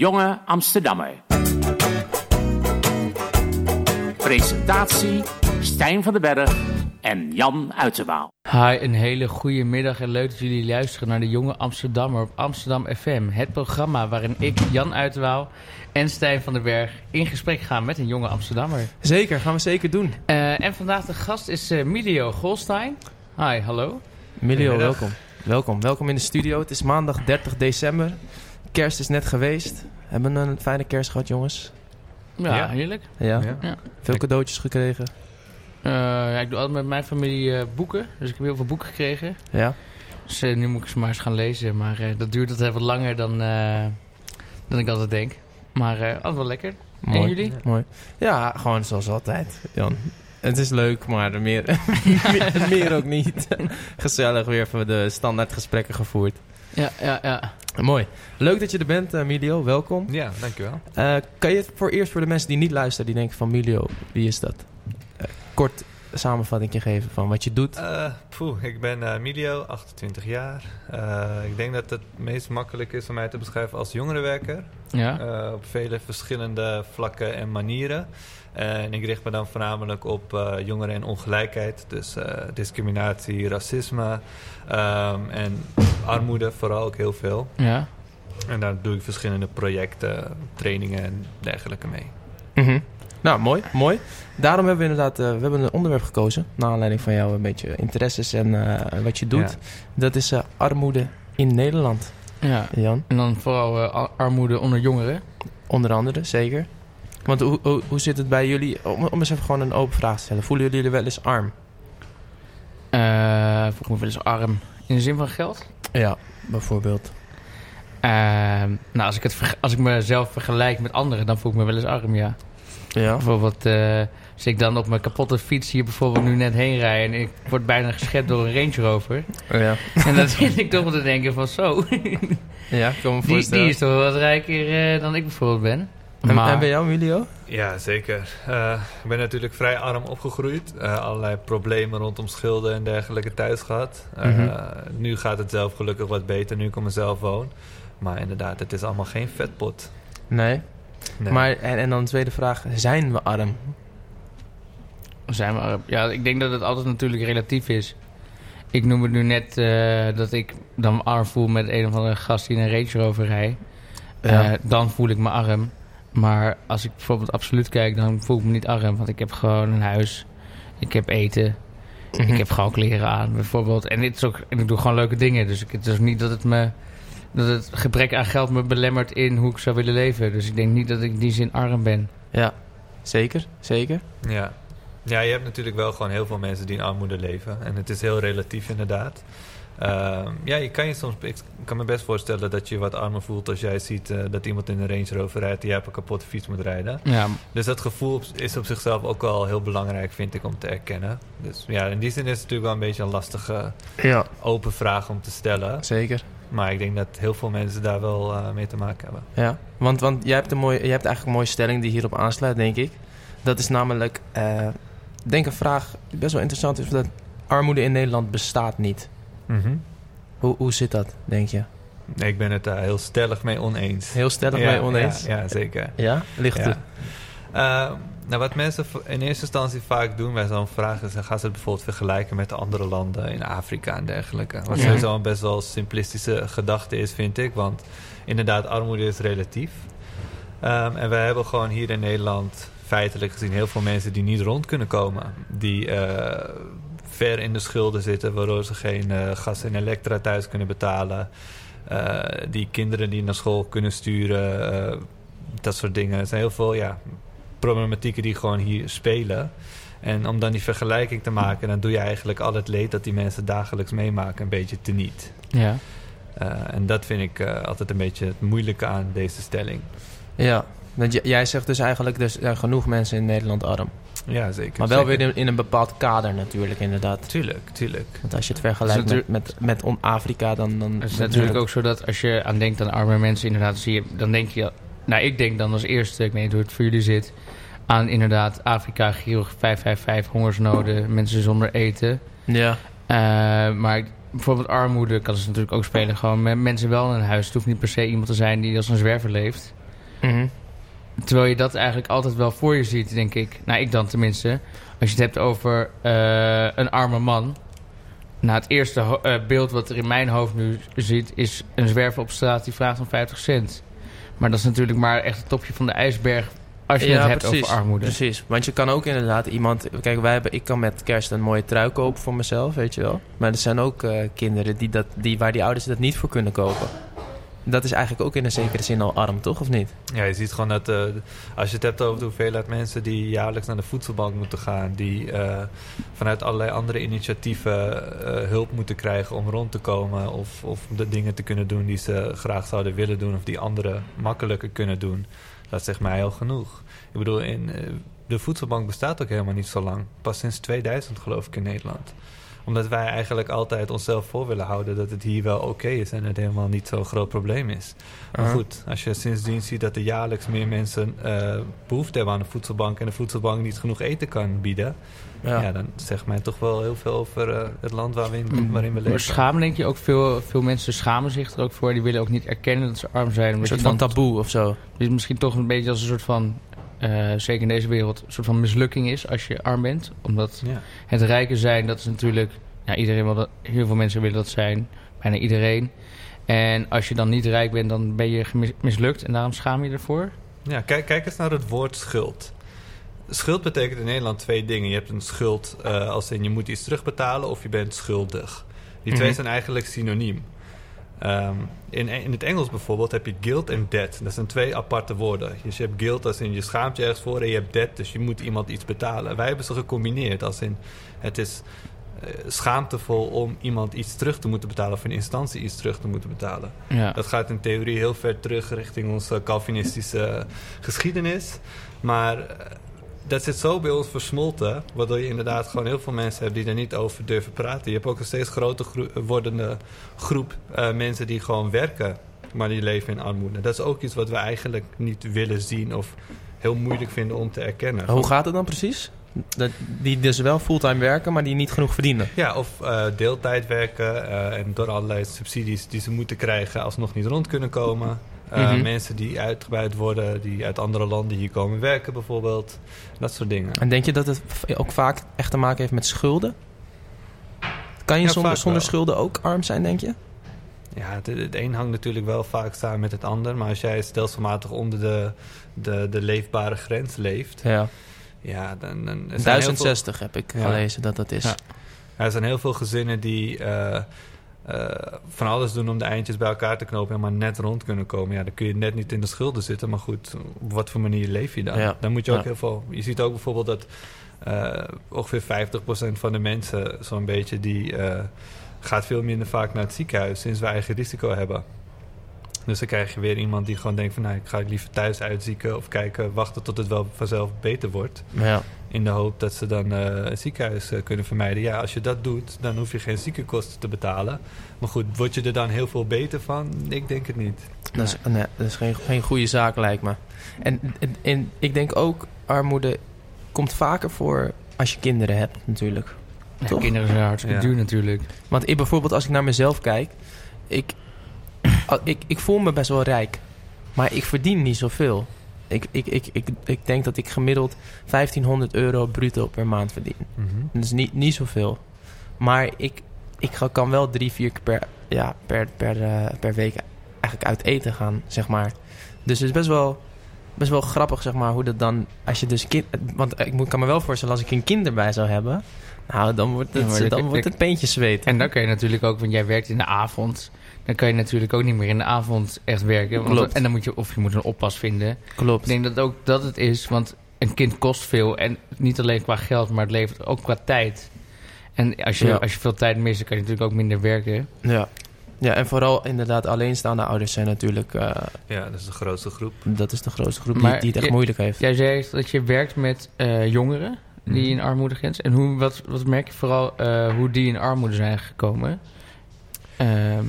jonge Amsterdammer. Presentatie Stijn van den Berg en Jan Uiterwaal. Hi, een hele goede middag en leuk dat jullie luisteren naar de Jonge Amsterdammer op Amsterdam FM. Het programma waarin ik, Jan Uiterwaal en Stijn van den Berg in gesprek gaan met een jonge Amsterdammer. Zeker, gaan we zeker doen. Uh, en vandaag de gast is uh, Milio Golstein. Hi, hallo. Milio, welkom. Welkom, welkom in de studio. Het is maandag 30 december. Kerst is net geweest. Hebben we een fijne kerst gehad, jongens? Ja, ja. heerlijk. Ja. ja. Veel cadeautjes gekregen? Uh, ja, ik doe altijd met mijn familie uh, boeken. Dus ik heb heel veel boeken gekregen. Ja. Dus uh, nu moet ik ze maar eens gaan lezen. Maar dat duurt altijd wat langer dan, dan ik altijd denk. Maar altijd wel lekker. Mooi. En jullie? Mooi. Ja, gewoon zoals altijd, Jan. Het is leuk, maar meer, meer, meer ook niet. Gezellig weer voor de standaard gesprekken gevoerd. Ja, ja, ja. Mooi. Leuk dat je er bent, uh, Milio. Welkom. Ja, dankjewel. Uh, kan je het voor eerst voor de mensen die niet luisteren, die denken van Milio, wie is dat? Uh, kort samenvatting geven van wat je doet. poeh, ik ben Milio, 28 jaar. ik denk dat het meest makkelijk is om mij te beschrijven als jongerenwerker. Ja. op vele verschillende vlakken en manieren. En ik richt me dan voornamelijk op jongeren en ongelijkheid. Dus discriminatie, racisme um, en armoede vooral ook heel veel. Ja. En daar doe ik verschillende projecten, trainingen en dergelijke mee. Mm -hmm. Nou, mooi, mooi. Daarom hebben we inderdaad uh, we hebben een onderwerp gekozen. Naar aanleiding van jouw een beetje interesses en uh, wat je doet. Ja. Dat is uh, armoede in Nederland. Ja, Jan. en dan vooral armoede onder jongeren. Onder andere, zeker. Want hoe, hoe, hoe zit het bij jullie? Om, om eens even gewoon een open vraag te stellen. Voelen jullie er wel eens arm? Uh, voel ik me wel eens arm. In de zin van geld? Ja, bijvoorbeeld. Uh, nou, als ik, het als ik mezelf vergelijk met anderen, dan voel ik me wel eens arm, ja. Ja. Bijvoorbeeld, uh, als ik dan op mijn kapotte fiets hier bijvoorbeeld nu net heen rij... en ik word bijna geschept door een Range Rover. Ja. En dan zit ik toch wel te denken van zo... ja, ik kan me die, die is toch wel wat rijker uh, dan ik bijvoorbeeld ben. En, maar, en bij jou, Emilio? Ja, zeker. Uh, ik ben natuurlijk vrij arm opgegroeid. Uh, allerlei problemen rondom schulden en dergelijke thuis gehad. Uh, mm -hmm. Nu gaat het zelf gelukkig wat beter, nu ik op mezelf woon. Maar inderdaad, het is allemaal geen vetpot. Nee. nee. Maar, en, en dan de tweede vraag, zijn we arm? Zijn we arm? Ja, ik denk dat het altijd natuurlijk relatief is. Ik noem het nu net dat ik dan me arm voel met een of andere gast die een Range Rover rijdt. Ja. dan voel ik me arm. Maar als ik bijvoorbeeld absoluut kijk, dan voel ik me niet arm. Want ik heb gewoon een huis. Ik heb eten. Mm -hmm. Ik heb gewoon kleren aan, bijvoorbeeld. En, dit is ook, en ik doe gewoon leuke dingen. Dus ik, het is ook niet dat het me... Dat het gebrek aan geld me belemmert in hoe ik zou willen leven. Dus ik denk niet dat ik in die zin arm ben. Ja, zeker. Zeker. Ja. Ja, je hebt natuurlijk wel gewoon heel veel mensen die in armoede leven. En het is heel relatief inderdaad. Uh, ja, je kan je soms. Ik kan me best voorstellen dat je wat armer voelt als jij ziet uh, dat iemand in een Range Rover rijdt die jij op een kapotte fiets moet rijden. Ja. Dus dat gevoel is op zichzelf ook wel heel belangrijk, vind ik, om te erkennen. Dus ja, in die zin is het natuurlijk wel een beetje een lastige ja. open vraag om te stellen. Zeker. Maar ik denk dat heel veel mensen daar wel uh, mee te maken hebben. Ja, want, want jij, hebt een mooie, jij hebt eigenlijk een mooie stelling die hierop aansluit, denk ik. Dat is namelijk, uh, denk een vraag die best wel interessant is, dat armoede in Nederland bestaat niet. Mm -hmm. hoe, hoe zit dat, denk je? Nee, ik ben het daar heel stellig mee oneens. Heel stellig ja, mee oneens? Ja, ja zeker. Ja? Ligt ja. het? Uh, nou, wat mensen in eerste instantie vaak doen bij zo'n vraag is... dan gaan ze het bijvoorbeeld vergelijken met de andere landen in Afrika en dergelijke. Wat Ja. sowieso een best wel simplistische gedachte is, vind ik. Want inderdaad, armoede is relatief. Um, en we hebben gewoon hier in Nederland feitelijk gezien heel veel mensen die niet rond kunnen komen. Die uh, ver in de schulden zitten, waardoor ze geen uh, gas en elektra thuis kunnen betalen. Uh, die kinderen die naar school kunnen sturen, uh, dat soort dingen. Er zijn heel veel ja, problematieken die gewoon hier spelen. En om dan die vergelijking te maken, dan doe je eigenlijk al het leed dat die mensen dagelijks meemaken een beetje teniet. Ja. En dat vind ik altijd een beetje het moeilijke aan deze stelling. Ja, want jij zegt dus eigenlijk, dus er zijn genoeg mensen in Nederland arm. Ja, zeker. Maar wel zeker. weer in, in een bepaald kader natuurlijk, inderdaad. Tuurlijk, tuurlijk. Want als je het vergelijkt Dus met, met, met Afrika, dan... dan Het is natuurlijk ook zo dat als je aan denkt aan arme mensen, inderdaad, zie je, dan denk je, nou, ik denk dan als eerste, ik weet niet hoe het voor jullie zit, aan inderdaad Afrika, Giro 555, hongersnoden, mensen zonder eten. Ja, Uh, maar bijvoorbeeld armoede kan ze natuurlijk ook spelen. Gewoon met mensen wel in een huis. Het hoeft niet per se iemand te zijn die als een zwerver leeft. Mhm. Terwijl je dat eigenlijk altijd wel voor je ziet, denk ik. Nou, ik dan tenminste. Als je het hebt over eh, een arme man. Nou, het eerste eh, beeld wat er in mijn hoofd nu ziet... is een zwerver op straat die vraagt om 50 cent. Maar dat is natuurlijk maar echt het topje van de ijsberg... als je Ja, het hebt precies. over armoede. Precies, want je kan ook inderdaad iemand... Kijk, wij hebben, ik kan met kerst een mooie trui kopen voor mezelf, weet je wel. Maar er zijn ook eh, kinderen die dat, die, waar die ouders dat niet voor kunnen kopen. Dat is eigenlijk ook in een zekere zin al arm, toch? Of niet? Ja, je ziet gewoon dat eh, als je het hebt over de hoeveelheid mensen die jaarlijks naar de voedselbank moeten gaan, die eh, vanuit allerlei andere initiatieven eh, hulp moeten krijgen om rond te komen of, of de dingen te kunnen doen die ze graag zouden willen doen of die anderen makkelijker kunnen doen, dat zegt mij heel genoeg. Ik bedoel, in, de voedselbank bestaat ook helemaal niet zo lang. Pas sinds 2000 geloof ik in Nederland omdat wij eigenlijk altijd onszelf voor willen houden dat het hier wel oké is en het helemaal niet zo'n groot probleem is. Maar Aha. goed, als je sindsdien ziet dat er jaarlijks meer mensen eh, behoefte hebben aan een voedselbank en de voedselbank niet genoeg eten kan bieden, ja. Ja. dan zegt mij toch wel heel veel over eh, het land waar we in, Mm. waarin we Maar leven. schamen denk je ook veel, veel mensen schamen zich er ook voor. Die willen ook niet erkennen dat ze arm zijn. Een soort van dan taboe of zo. Is misschien toch een beetje als een soort van, eh, zeker in deze wereld, een soort van mislukking is als je arm bent. Omdat Ja. het rijken zijn, dat is natuurlijk, ja, iedereen wil dat, heel veel mensen willen dat zijn, bijna iedereen. En als je dan niet rijk bent, dan ben je mislukt en daarom schaam je ervoor. Ja, kijk, kijk eens naar het woord schuld. Schuld betekent in Nederland twee dingen. Je hebt een schuld eh, als in je moet iets terugbetalen of je bent schuldig. Die twee Mhm. zijn eigenlijk synoniem. Ehm, in, in het Engels bijvoorbeeld heb je guilt en debt. Dat zijn twee aparte woorden. Dus je hebt guilt als in je schaamt je ergens voor en je hebt debt, dus je moet iemand iets betalen. Wij hebben ze gecombineerd als in het is eh, schaamtevol om iemand iets terug te moeten betalen of een instantie iets terug te moeten betalen. Ja. Dat gaat in theorie heel ver terug richting onze Calvinistische geschiedenis. Maar eh, dat zit zo bij ons versmolten, waardoor je inderdaad gewoon heel veel mensen hebt die er niet over durven praten. Je hebt ook een steeds groter gro- wordende groep eh, mensen die gewoon werken, maar die leven in armoede. Dat is ook iets wat we eigenlijk niet willen zien of heel moeilijk vinden om te erkennen. Hoe gaat het dan precies? Dat, die dus wel fulltime werken, maar die niet genoeg verdienen. Ja, of eh, deeltijd werken eh, en door allerlei subsidies die ze moeten krijgen alsnog niet rond kunnen komen. Mhm. Mensen die uitgebuit worden, die uit andere landen hier komen werken bijvoorbeeld. Dat soort dingen. En denk je dat het ook vaak echt te maken heeft met schulden? Kan je Ja, zonder, zonder schulden ook arm zijn, denk je? Ja, het, het een hangt natuurlijk wel vaak samen met het ander. Maar als jij stelselmatig onder de, de, de leefbare grens leeft... Ja. Ja, dan... dan er zijn heel veel- 1060 heb ik Ja. gelezen dat dat is. Ja. Ja, er zijn heel veel gezinnen die eh, eh, van alles doen om de eindjes bij elkaar te knopen en maar net rond kunnen komen. Ja, dan kun je net niet in de schulden zitten, maar goed, op wat voor manier leef je dan? Ja. Dan moet je ook Ja. heel veel. Je ziet ook bijvoorbeeld dat eh, ongeveer 50% van de mensen, zo'n beetje, die eh, gaat veel minder vaak naar het ziekenhuis sinds we eigen risico hebben. Dus dan krijg je weer iemand die gewoon denkt van nou, ik ga liever thuis uitzieken of kijken, wachten tot het wel vanzelf beter wordt. Ja. In de hoop dat ze dan eh een ziekenhuis eh, kunnen vermijden. Ja, als je dat doet, dan hoef je geen ziekenkosten te betalen. Maar goed, word je er dan heel veel beter van? Ik denk het niet. Dat is, nee, dat is geen, geen goede zaak, lijkt me. En, en, en ik denk ook, armoede komt vaker voor als je kinderen hebt, natuurlijk. Ja, Toch? kinderen zijn hartstikke Ja. duur natuurlijk. Want ik, bijvoorbeeld, als ik naar mezelf kijk... Ik, ik voel me best wel rijk. Maar ik verdien niet zoveel. Ik, ik, ik, ik, ik denk dat ik gemiddeld 1500 euro bruto per maand verdien. Dat is niet, niet zoveel. Maar ik, ik kan wel drie, vier keer per, ja, per, per, eh, per week eigenlijk uit eten gaan, zeg maar. Dus het is best wel, best wel grappig, zeg maar, hoe dat dan... Als je dus kind... Want ik moet- kan me wel voorstellen, als ik een kind erbij zou hebben... Nou, dan wordt het, dan wordt het peentje zweet. En dan kan je natuurlijk ook, want jij werkt in de avond. Dan kan je natuurlijk ook niet meer in de avond echt werken. Want, Klopt. En dan moet je, of je moet een oppas vinden. Klopt. Ik denk dat ook dat het is, want een kind kost veel. En niet alleen qua geld, maar het levert ook qua tijd. En als je, Ja. als je veel tijd mist, dan kan je natuurlijk ook minder werken. Ja. ja, en vooral inderdaad alleenstaande ouders zijn natuurlijk... eh, Ja, dat is de grootste groep. dat is de grootste groep die, Maar die het echt je- moeilijk heeft. Jij zei dat je werkt met eh, jongeren die Mhm. in armoede grens. En hoe, wat, wat merk je vooral eh, hoe die in armoede zijn gekomen? Ehm,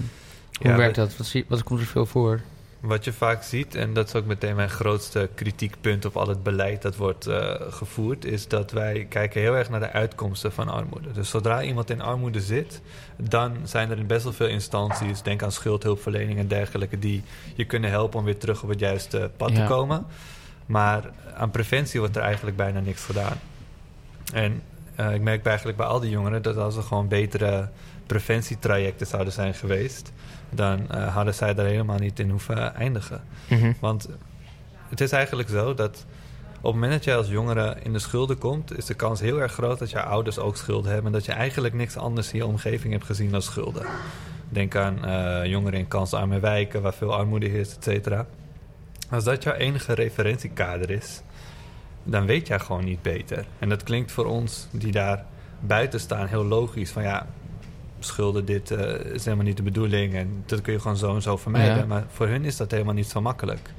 hoe Ja, werkt dat? Wat, wat komt er veel voor? Wat je vaak ziet, en dat is ook meteen mijn grootste kritiekpunt op al het beleid dat wordt eh, gevoerd, is dat wij kijken heel erg naar de uitkomsten van armoede. Dus zodra iemand in armoede zit, dan zijn er best wel veel instanties, denk aan schuldhulpverlening en dergelijke, die je kunnen helpen om weer terug op het juiste pad te komen. Maar aan preventie wordt er eigenlijk bijna niks gedaan. En eh, ik merk eigenlijk bij al die jongeren dat als er gewoon betere preventietrajecten zouden zijn geweest, dan eh, hadden zij daar helemaal niet in hoeven eindigen. Mhm. Want het is eigenlijk zo dat op het moment dat jij als jongere in de schulden komt, is de kans heel erg groot dat je ouders ook schulden hebben en dat je eigenlijk niks anders in je omgeving hebt gezien dan schulden. Denk aan eh, jongeren in kansarme wijken waar veel armoede heerst, et cetera. Als dat jouw enige referentiekader is, dan weet jij gewoon niet beter. En dat klinkt voor ons die daar buiten staan heel logisch. Van ja, schulden, dit eh, is helemaal niet de bedoeling. En dat kun je gewoon zo en zo vermijden. Ja. Maar voor hun is dat helemaal niet zo makkelijk.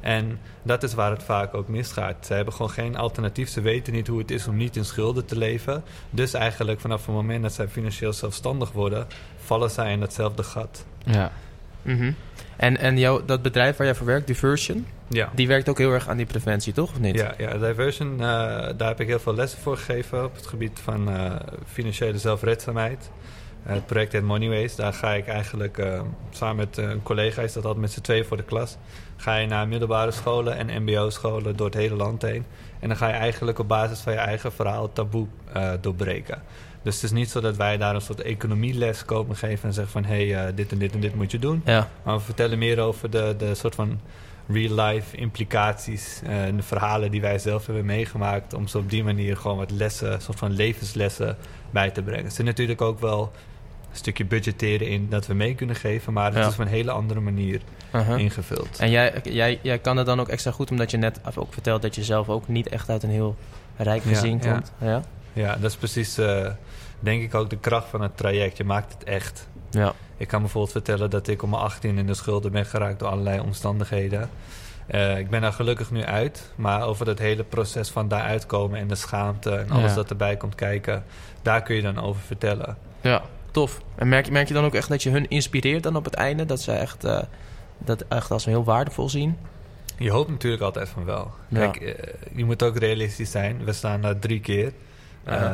En dat is waar het vaak ook misgaat. Ze hebben gewoon geen alternatief. Ze weten niet hoe het is om niet in schulden te leven. Dus eigenlijk vanaf het moment dat zij financieel zelfstandig worden, vallen zij in datzelfde gat. Ja. Mhm. En, en jouw, dat bedrijf waar jij voor werkt, Diversion, Ja. die werkt ook heel erg aan die preventie, toch? Of niet? Ja, ja Diversion, eh, daar heb ik heel veel lessen voor gegeven op het gebied van eh, financiële zelfredzaamheid. Eh, het project heet Moneyways. Daar ga ik eigenlijk samen met een collega, is dat altijd met z'n tweeën voor de klas, ga je naar middelbare scholen en mbo-scholen door het hele land heen. En dan ga je eigenlijk op basis van je eigen verhaal taboe doorbreken. Dus het is niet zo dat wij daar een soort economieles komen geven en zeggen van hé, hey, dit en dit en dit moet je doen. Ja. Maar we vertellen meer over de, de soort van real-life implicaties eh, en de verhalen die wij zelf hebben meegemaakt. Om zo op die manier gewoon wat lessen, soort van levenslessen bij te brengen. Er zit natuurlijk ook wel een stukje budgetteren in dat we mee kunnen geven. Maar het Ja. is op een hele andere manier Uh-huh. ingevuld. En jij, jij, jij kan het dan ook extra goed, omdat je net ook vertelt dat je zelf ook niet echt uit een heel rijk Ja, gezin ja. komt. Ja. Ja, dat is precies, eh, denk ik, ook de kracht van het traject. Je maakt het echt. Ja. Ik kan bijvoorbeeld vertellen dat ik om mijn 18 in de schulden ben geraakt door allerlei omstandigheden. Eh, ik ben daar gelukkig nu uit, maar over dat hele proces van daaruit komen en de schaamte en alles Ja. dat erbij komt kijken, daar kun je dan over vertellen. Ja, tof. En merk, je- merk je dan ook echt dat je hun inspireert dan op het einde? Dat ze echt, eh, dat echt als heel waardevol zien? Je hoopt natuurlijk altijd van wel. Ja. Kijk, eh, je moet ook realistisch zijn. We staan daar drie keer.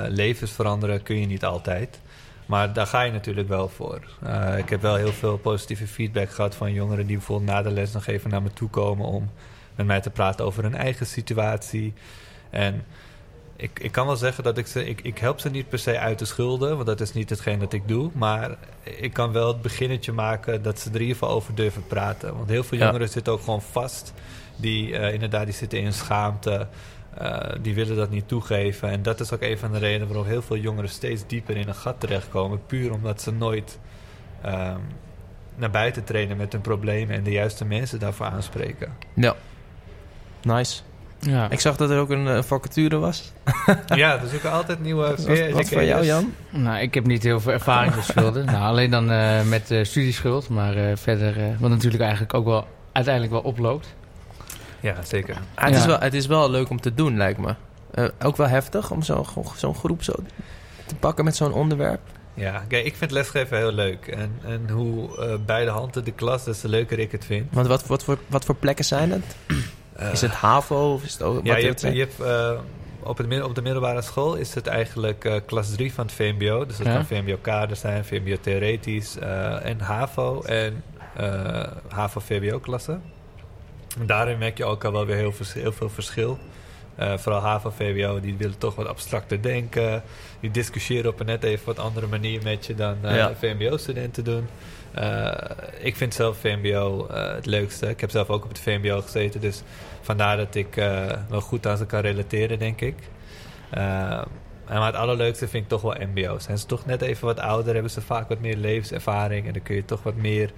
Levens veranderen kun je niet altijd. Maar daar ga je natuurlijk wel voor. Eh, ik heb wel heel veel positieve feedback gehad van jongeren die bijvoorbeeld na de les nog even naar me toe komen om met mij te praten over hun eigen situatie. En ik, ik kan wel zeggen dat ik ze. Ik, ik help ze niet per se uit de schulden, want dat is niet hetgeen dat ik doe. Maar ik kan wel het beginnetje maken dat ze er in ieder geval over durven praten. Want heel veel Ja. jongeren zitten ook gewoon vast. Die eh, inderdaad die zitten in schaamte. Eh, die willen dat niet toegeven. En dat is ook een van de redenen waarom heel veel jongeren steeds dieper in een gat terechtkomen. Puur omdat ze nooit ehm, naar buiten trainen met hun problemen en de juiste mensen daarvoor aanspreken. Ja. Nice. Ja. Ik zag dat er ook een eh, vacature was. ja, we zoeken altijd nieuwe Wat, wat voor jou, Jan? Nou, ik heb niet heel veel ervaring met schulden. nou, alleen dan eh, met eh, studieschuld. Maar eh, verder, eh, wat natuurlijk eigenlijk ook wel uiteindelijk wel oploopt. Ja, zeker. Ah, het, is wel, het is wel leuk om te doen, lijkt me. Eh, ook wel heftig om zo- zo'n groep zo te pakken met zo'n onderwerp. Ja, kijk, ik vind lesgeven heel leuk. En, en hoe eh, bij de handen de klas, des te leuker ik het vind. Want wat, wat, voor, wat voor plekken zijn het? Eh, Is het HAVO of is het... ook- Ja, je hebt, je hebt, eh, op, het, mid- op de middelbare school is het eigenlijk eh, klas 3 van het VMBO. Dus dat Ja. kan VMBO-kader zijn, VMBO-theoretisch en HAVO en eh, HAVO-VWO-klassen. Daarin merk je ook al wel weer heel, vers- heel veel verschil. Vooral HAVO-VWO, die willen toch wat abstracter denken. Die discussiëren op een net even wat andere manier met je dan Ja. VMBO-studenten doen. Eh, ik vind zelf VMBO eh, het leukste. Ik heb zelf ook op het VMBO gezeten, dus vandaar dat ik eh, wel goed aan ze kan relateren, denk ik. En maar het allerleukste vind ik toch wel MBO's. Zijn ze toch net even wat ouder, hebben ze vaak wat meer levenservaring en dan kun je toch wat meer.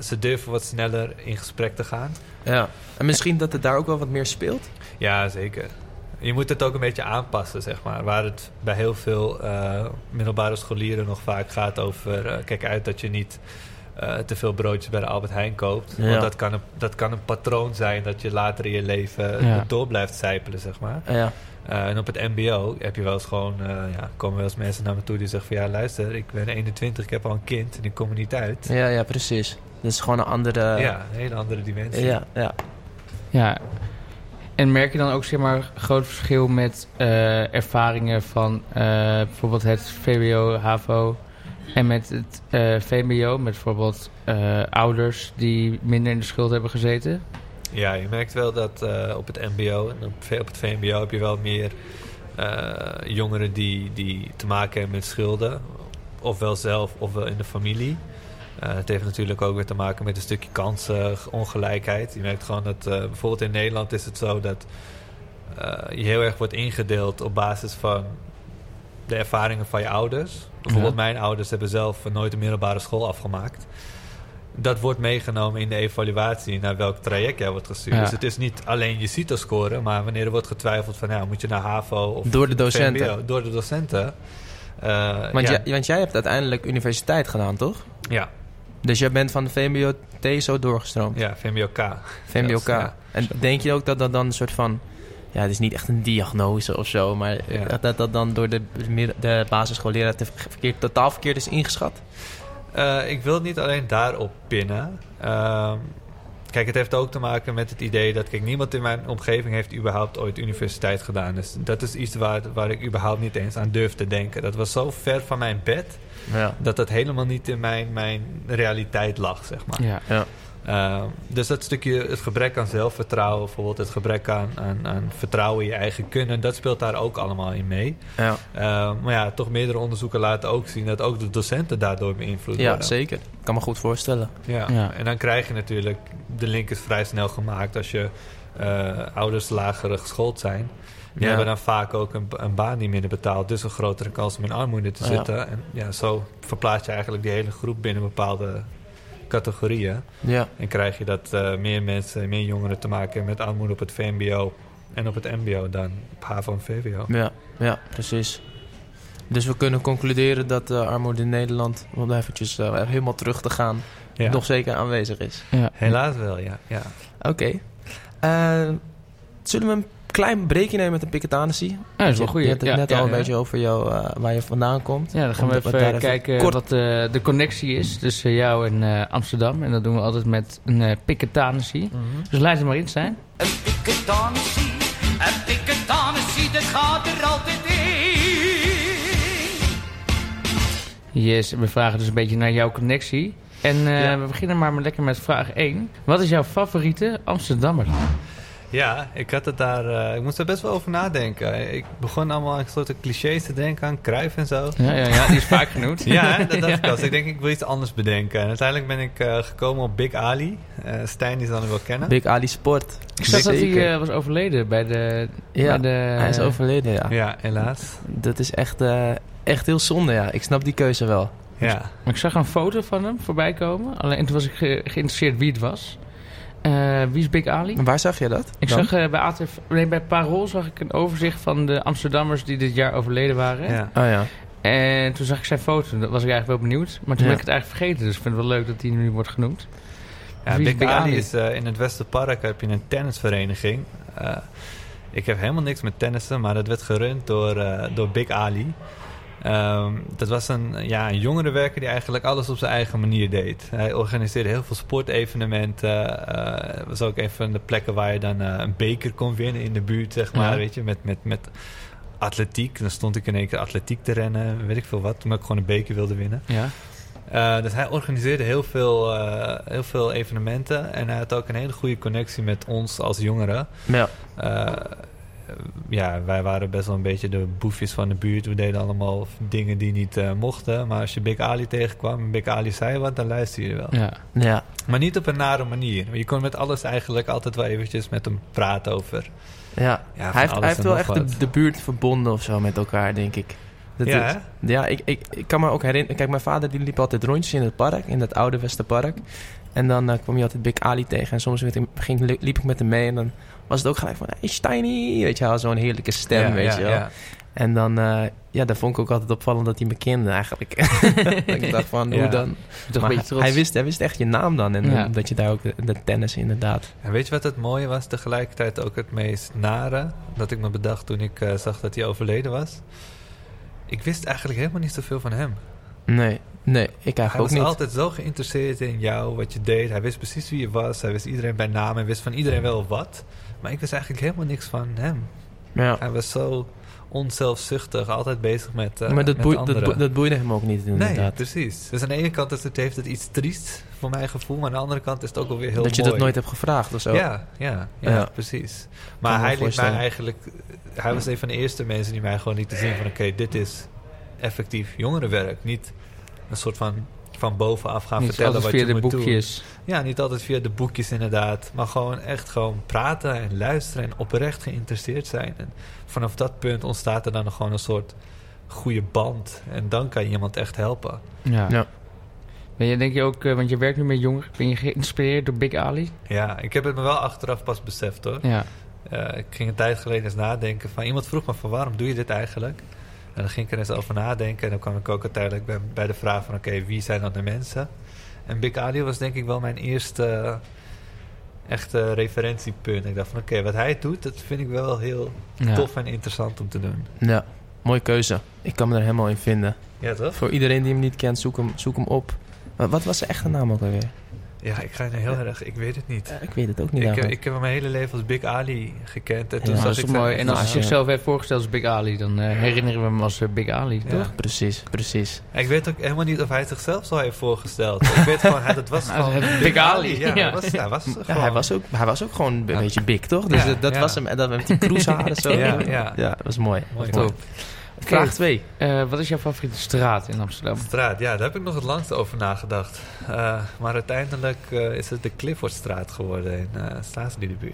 Ze durven wat sneller in gesprek te gaan. Ja. En misschien dat het daar ook wel wat meer speelt? Ja, zeker. Je moet het ook een beetje aanpassen, zeg maar. Waar het bij heel veel eh, middelbare scholieren nog vaak gaat over... eh, kijk uit dat je niet eh, te veel broodjes bij de Albert Heijn koopt. Ja. Want dat kan, een, dat kan een patroon zijn dat je later in je leven Ja. door blijft zijpelen, zeg maar. Ja. Eh, en op het mbo heb je wel eens gewoon... eh, ja, komen wel eens mensen naar me toe die zeggen van... Ja, luister, ik ben 21, ik heb al een kind en ik kom er niet uit. Ja, ja, precies. Dat is gewoon een andere... ja, een hele andere dimensie. ja, ja. Ja. En merk je dan ook zeg maar groot verschil met eh, ervaringen van eh, bijvoorbeeld het VWO, HAVO en met het eh, VMBO, met bijvoorbeeld ouders die minder in de schuld hebben gezeten? Ja, je merkt wel dat op het mbo en op, op het VMBO heb je wel meer jongeren die, die te maken hebben met schulden. Ofwel zelf, ofwel in de familie. Eh, het heeft natuurlijk ook weer te maken met een stukje kansenongelijkheid. Je merkt gewoon dat eh, bijvoorbeeld in Nederland is het zo dat eh, je heel erg wordt ingedeeld op basis van de ervaringen van je ouders. Bijvoorbeeld Ja. mijn ouders hebben zelf nooit een middelbare school afgemaakt. Dat wordt meegenomen in de evaluatie naar welk traject jij wordt gestuurd. Ja. Dus het is niet alleen je CITO-score, maar wanneer er wordt getwijfeld van ja, moet je naar HAVO of Door de docenten. VMBO, door de docenten. Want, ja, jij, want jij hebt uiteindelijk universiteit gedaan, toch? ja, Dus jij bent van de VMBO TSO doorgestroomd. ja, VMBO-K. VMBOK. Ja. En denk je ook dat dat dan een soort van... Ja, het is niet echt een diagnose of zo, maar Ja. dat- dat dat dan door de, de basisschoolleraar te verkeerd, totaal verkeerd is ingeschat? Eh, ik wil het niet alleen daarop pinnen. Ehm, kijk, het heeft ook te maken met het idee dat... Kijk, niemand in mijn omgeving heeft überhaupt ooit universiteit gedaan. Dus dat is iets waar, waar ik überhaupt niet eens aan durf te denken. Dat was zo ver van mijn bed... Ja. dat dat helemaal niet in mijn, mijn realiteit lag, zeg maar. Ja. Ja. Ehm, dus dat stukje, het gebrek aan zelfvertrouwen... bijvoorbeeld het gebrek aan, aan, aan vertrouwen in je eigen kunnen... dat speelt daar ook allemaal in mee. Ja, Ehm, maar ja, toch meerdere onderzoeken laten ook zien... dat ook de docenten daardoor beïnvloed ja worden. zeker. Ik kan me goed voorstellen. Ja. Ja. en dan krijg je natuurlijk... de link is vrij snel gemaakt als je eh, ouders lagere geschoold zijn. Die Ja. hebben dan vaak ook een, een baan die minder betaalt. Dus een grotere kans om in armoede te Ja. zitten. En ja, zo verplaats je eigenlijk die hele groep binnen bepaalde categorieën. Ja, En krijg je dat eh, meer mensen, meer jongeren te maken hebben met armoede op het VMBO en op het MBO dan op HAVO en VWO. ja, ja, precies. Dus we kunnen concluderen dat de armoede in Nederland, om eventjes eh, helemaal terug te gaan, Ja. nog zeker aanwezig is. Ja. Helaas wel, ja. ja. Oké. Eh, zullen we een klein breekje nemen met een piketanissie? Ja, dat is wel goed. Je hebt het Ja, net ja, al een ja. beetje over jou, eh, waar je vandaan komt. Ja, dan gaan we even kijken kort- wat eh, de connectie is tussen jou en eh, Amsterdam. En dat doen we altijd met een uh, piketanissie. Dus laat er maar in zijn. Een piketanissie, een piketanissie, dat gaat er altijd in. Yes, we vragen dus een beetje naar jouw connectie. En eh, Ja. we beginnen maar lekker met vraag 1. Wat is jouw favoriete Amsterdammer? Ja, ik had het daar. eh, ik moest er best wel over nadenken. Ik begon allemaal aan soorten clichés te denken aan Cruijff en zo. Ja, ja, ja die is vaak genoemd. Ja, dat dacht ik Ja. al. Dus ik denk, ik wil iets anders bedenken. En uiteindelijk ben ik eh, gekomen op Big Ali. Eh Stijn, die zal hem wel kennen. Big Ali Sport. Ik zag dat Zeker. hij was overleden bij de... Ja, bij de Hij is overleden, ja. Ja, helaas. Dat is echt, eh, echt heel zonde, ja. Ik snap die keuze wel. Ja. Maar ik zag een foto van hem voorbij komen. Alleen toen was ik ge- geïnteresseerd wie het was. Eh, wie is Big Ali? En waar zag je dat? Ik dan? zag eh, bij, ATV, nee, bij Parool zag ik een overzicht van de Amsterdammers die dit jaar overleden waren. ja. Oh ja. En toen zag ik zijn foto. Dat was ik eigenlijk wel benieuwd. Maar toen Ja. ben ik het eigenlijk vergeten. Dus ik vind het wel leuk dat hij nu wordt genoemd. Ja, Big, Big Ali Ali? is eh, in het Westerpark heb je een tennisvereniging. Eh, ik heb helemaal niks met tennissen, maar dat werd gerund door, eh, door Big Ali. Ehm, dat was een, ja, een jongerenwerker die eigenlijk alles op zijn eigen manier deed. Hij organiseerde heel veel sportevenementen. Eh, Het was ook een van de plekken waar je dan eh, een beker kon winnen in de buurt, zeg maar. Ja. Weet je, met, met, met atletiek. Dan stond ik in één keer atletiek te rennen, weet ik veel wat. Omdat ik gewoon een beker wilde winnen. Ja. Uh, dus hij organiseerde heel veel, uh, heel veel evenementen. En hij had ook een hele goede connectie met ons als jongeren. Ja. Uh, ja, wij waren best wel een beetje de boefjes van de buurt. We deden allemaal dingen die niet uh, mochten. Maar als je Big Ali tegenkwam en Big Ali zei wat, dan luister je wel. Ja. ja. Maar niet op een nare manier. Je kon met alles eigenlijk altijd wel eventjes met hem praten over. Ja, Ja, hij heeft, hij heeft wel echt de, de, buurt verbonden of zo met elkaar, denk ik. Dat ja, is, ja ik, ik, ik kan me ook herinneren. Kijk, mijn vader die liep altijd rondjes in het park, in dat oude Westerpark. En dan uh, kwam je altijd Big Ali tegen. En soms ik, ging, liep ik met hem mee en dan was het ook gelijk van... Hey, Steiny! Weet je wel, zo'n heerlijke stem, ja, weet je wel. Ja. En dan, eh, ja, dan vond ik ook altijd opvallend dat hij me kende eigenlijk. ik dacht van, hoe dan? Toch Maar een beetje trots. hij, wist, hij wist echt je naam dan. En dat je daar ook de, de tennis inderdaad. En weet je wat het mooie was? Tegelijkertijd ook het meest nare. Dat ik me bedacht toen ik eh, zag dat hij overleden was. Ik wist eigenlijk helemaal niet zoveel van hem. Nee, nee, ik Hij eigenlijk was ook niet. altijd zo geïnteresseerd in jou, wat je deed. Hij wist precies wie je was. Hij wist iedereen bij naam. Hij wist van iedereen wel wat. Maar ik wist eigenlijk helemaal niks van hem. Ja. Hij was zo onzelfzuchtig. Altijd bezig met, eh maar dat, met dat, anderen. boe- dat boeide hem ook niet Nee, inderdaad. precies. Dus aan de ene kant is het, heeft het iets triest voor mijn gevoel. Maar aan de andere kant is het ook alweer heel dat je dat nooit hebt gevraagd of zo. Ja, ja, ja, Ja. precies. Maar hij liet mij eigenlijk... Hij was een van de eerste mensen die mij gewoon lieten zien van... Oké, dit is effectief jongerenwerk. Niet een soort van van bovenaf gaan Niet vertellen altijd wat via je de moet boekjes. doen. Ja, niet altijd via de boekjes inderdaad. Maar gewoon echt gewoon praten en luisteren en oprecht geïnteresseerd zijn. En vanaf dat punt ontstaat er dan gewoon een soort goede band. En dan kan je iemand echt helpen. Ja. Ja. Ben je, denk je ook, eh, want je werkt nu met jongeren, ben je geïnspireerd door Big Ali? Ja, ik heb het me wel achteraf pas beseft hoor. Ja. Eh, ik ging een tijd geleden eens nadenken van... Iemand vroeg me van waarom doe je dit eigenlijk? En dan ging ik er eens over nadenken. En dan kwam ik ook uiteindelijk bij, bij de vraag van... Oké, wie zijn dan de mensen? En Big Ali was denk ik wel mijn eerste eh, echte referentiepunt. Ik dacht van oké, wat hij doet... dat vind ik wel heel ja. tof en interessant om te doen. Ja, mooie keuze. Ik kan me er helemaal in vinden. Ja, toch? Voor iedereen die hem niet kent, zoek hem, zoek hem op. Wat, wat was zijn echte naam ook alweer? Ja, ik ga nu heel erg... Ik weet het niet. Ik weet het ook niet Ik, heb- ik heb hem mijn hele leven als Big Ali gekend. En toen Ja, dat is ik mooi. En als hij Ja. zichzelf heeft voorgesteld als Big Ali, dan eh, herinneren we hem als eh, Big Ali, Ja. toch? Precies, precies. Ik weet ook helemaal niet of hij zichzelf zo heeft voorgesteld. ik weet gewoon, hij, dat was Nou, gewoon het Big Ali, Ja, ja. Hij was, hij was gewoon... hij, was ook, hij was ook gewoon een Ja. beetje big, toch? Dus Ja, dat, was hem. En dat met die cruiseharen zo. Ja, ja. ja, dat was mooi. Mooi. Dat Vraag 2. Eh, wat is jouw favoriete straat in Amsterdam? Straat, ja, daar heb ik nog het langst over nagedacht. Eh, maar uiteindelijk eh, is het de Cliffordstraat geworden in uh.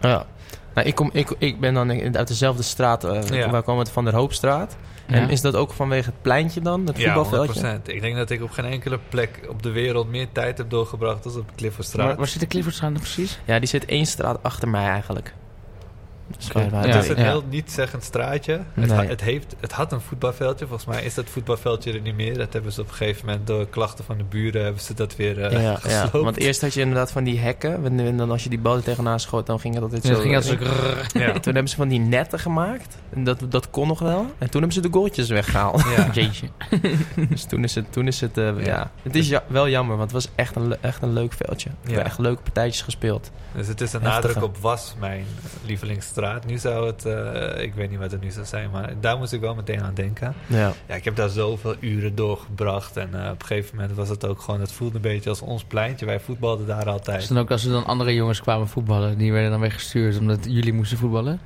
Ja. Nou, ik, kom, ik, ik ben dan in- uit dezelfde straat. eh, Ja. Waar kwam het? Van der Hoopstraat. En Ja. is dat ook vanwege het pleintje dan? Het Ja, voetbalveldje? 100%. Ik denk dat ik op geen enkele plek op de wereld meer tijd heb doorgebracht als op de Cliffordstraat. Waar, waar zit de Cliffordstraat nou precies? Ja, die zit één straat achter mij eigenlijk. Ja, het is een ja. heel niet-zeggend straatje. Het, ha- het, heeft, het had een voetbalveldje. Volgens mij is dat voetbalveldje er niet meer. Dat hebben ze op een gegeven moment door klachten van de buren... hebben ze dat weer eh ja, ja, gesloopt. want eerst had je inderdaad van die hekken. En en dan als je die bal er tegenaan schoot, dan ging het altijd Ja, zo. dat ging altijd zo... Ja. Toen hebben ze van die netten gemaakt. En dat, dat kon nog wel. En toen hebben ze de goaltjes weggehaald. Ja. Jeetje. dus toen is het, toen is het, eh, ja. Ja. Het is ja, wel jammer, want het was echt een, echt een leuk veldje. We hebben echt leuke partijtjes gespeeld. Dus het is een Heftige. nadruk op was mijn Nu zou het, eh, ik weet niet wat het nu zou zijn, maar daar moest ik wel meteen aan denken. Ja. Ja, ik heb daar zoveel uren doorgebracht. En eh, op een gegeven moment was het ook gewoon, het voelde een beetje als ons pleintje. Wij voetbalden daar Dus altijd. dan ook als er dan andere jongens kwamen voetballen, die werden dan weggestuurd omdat jullie moesten voetballen?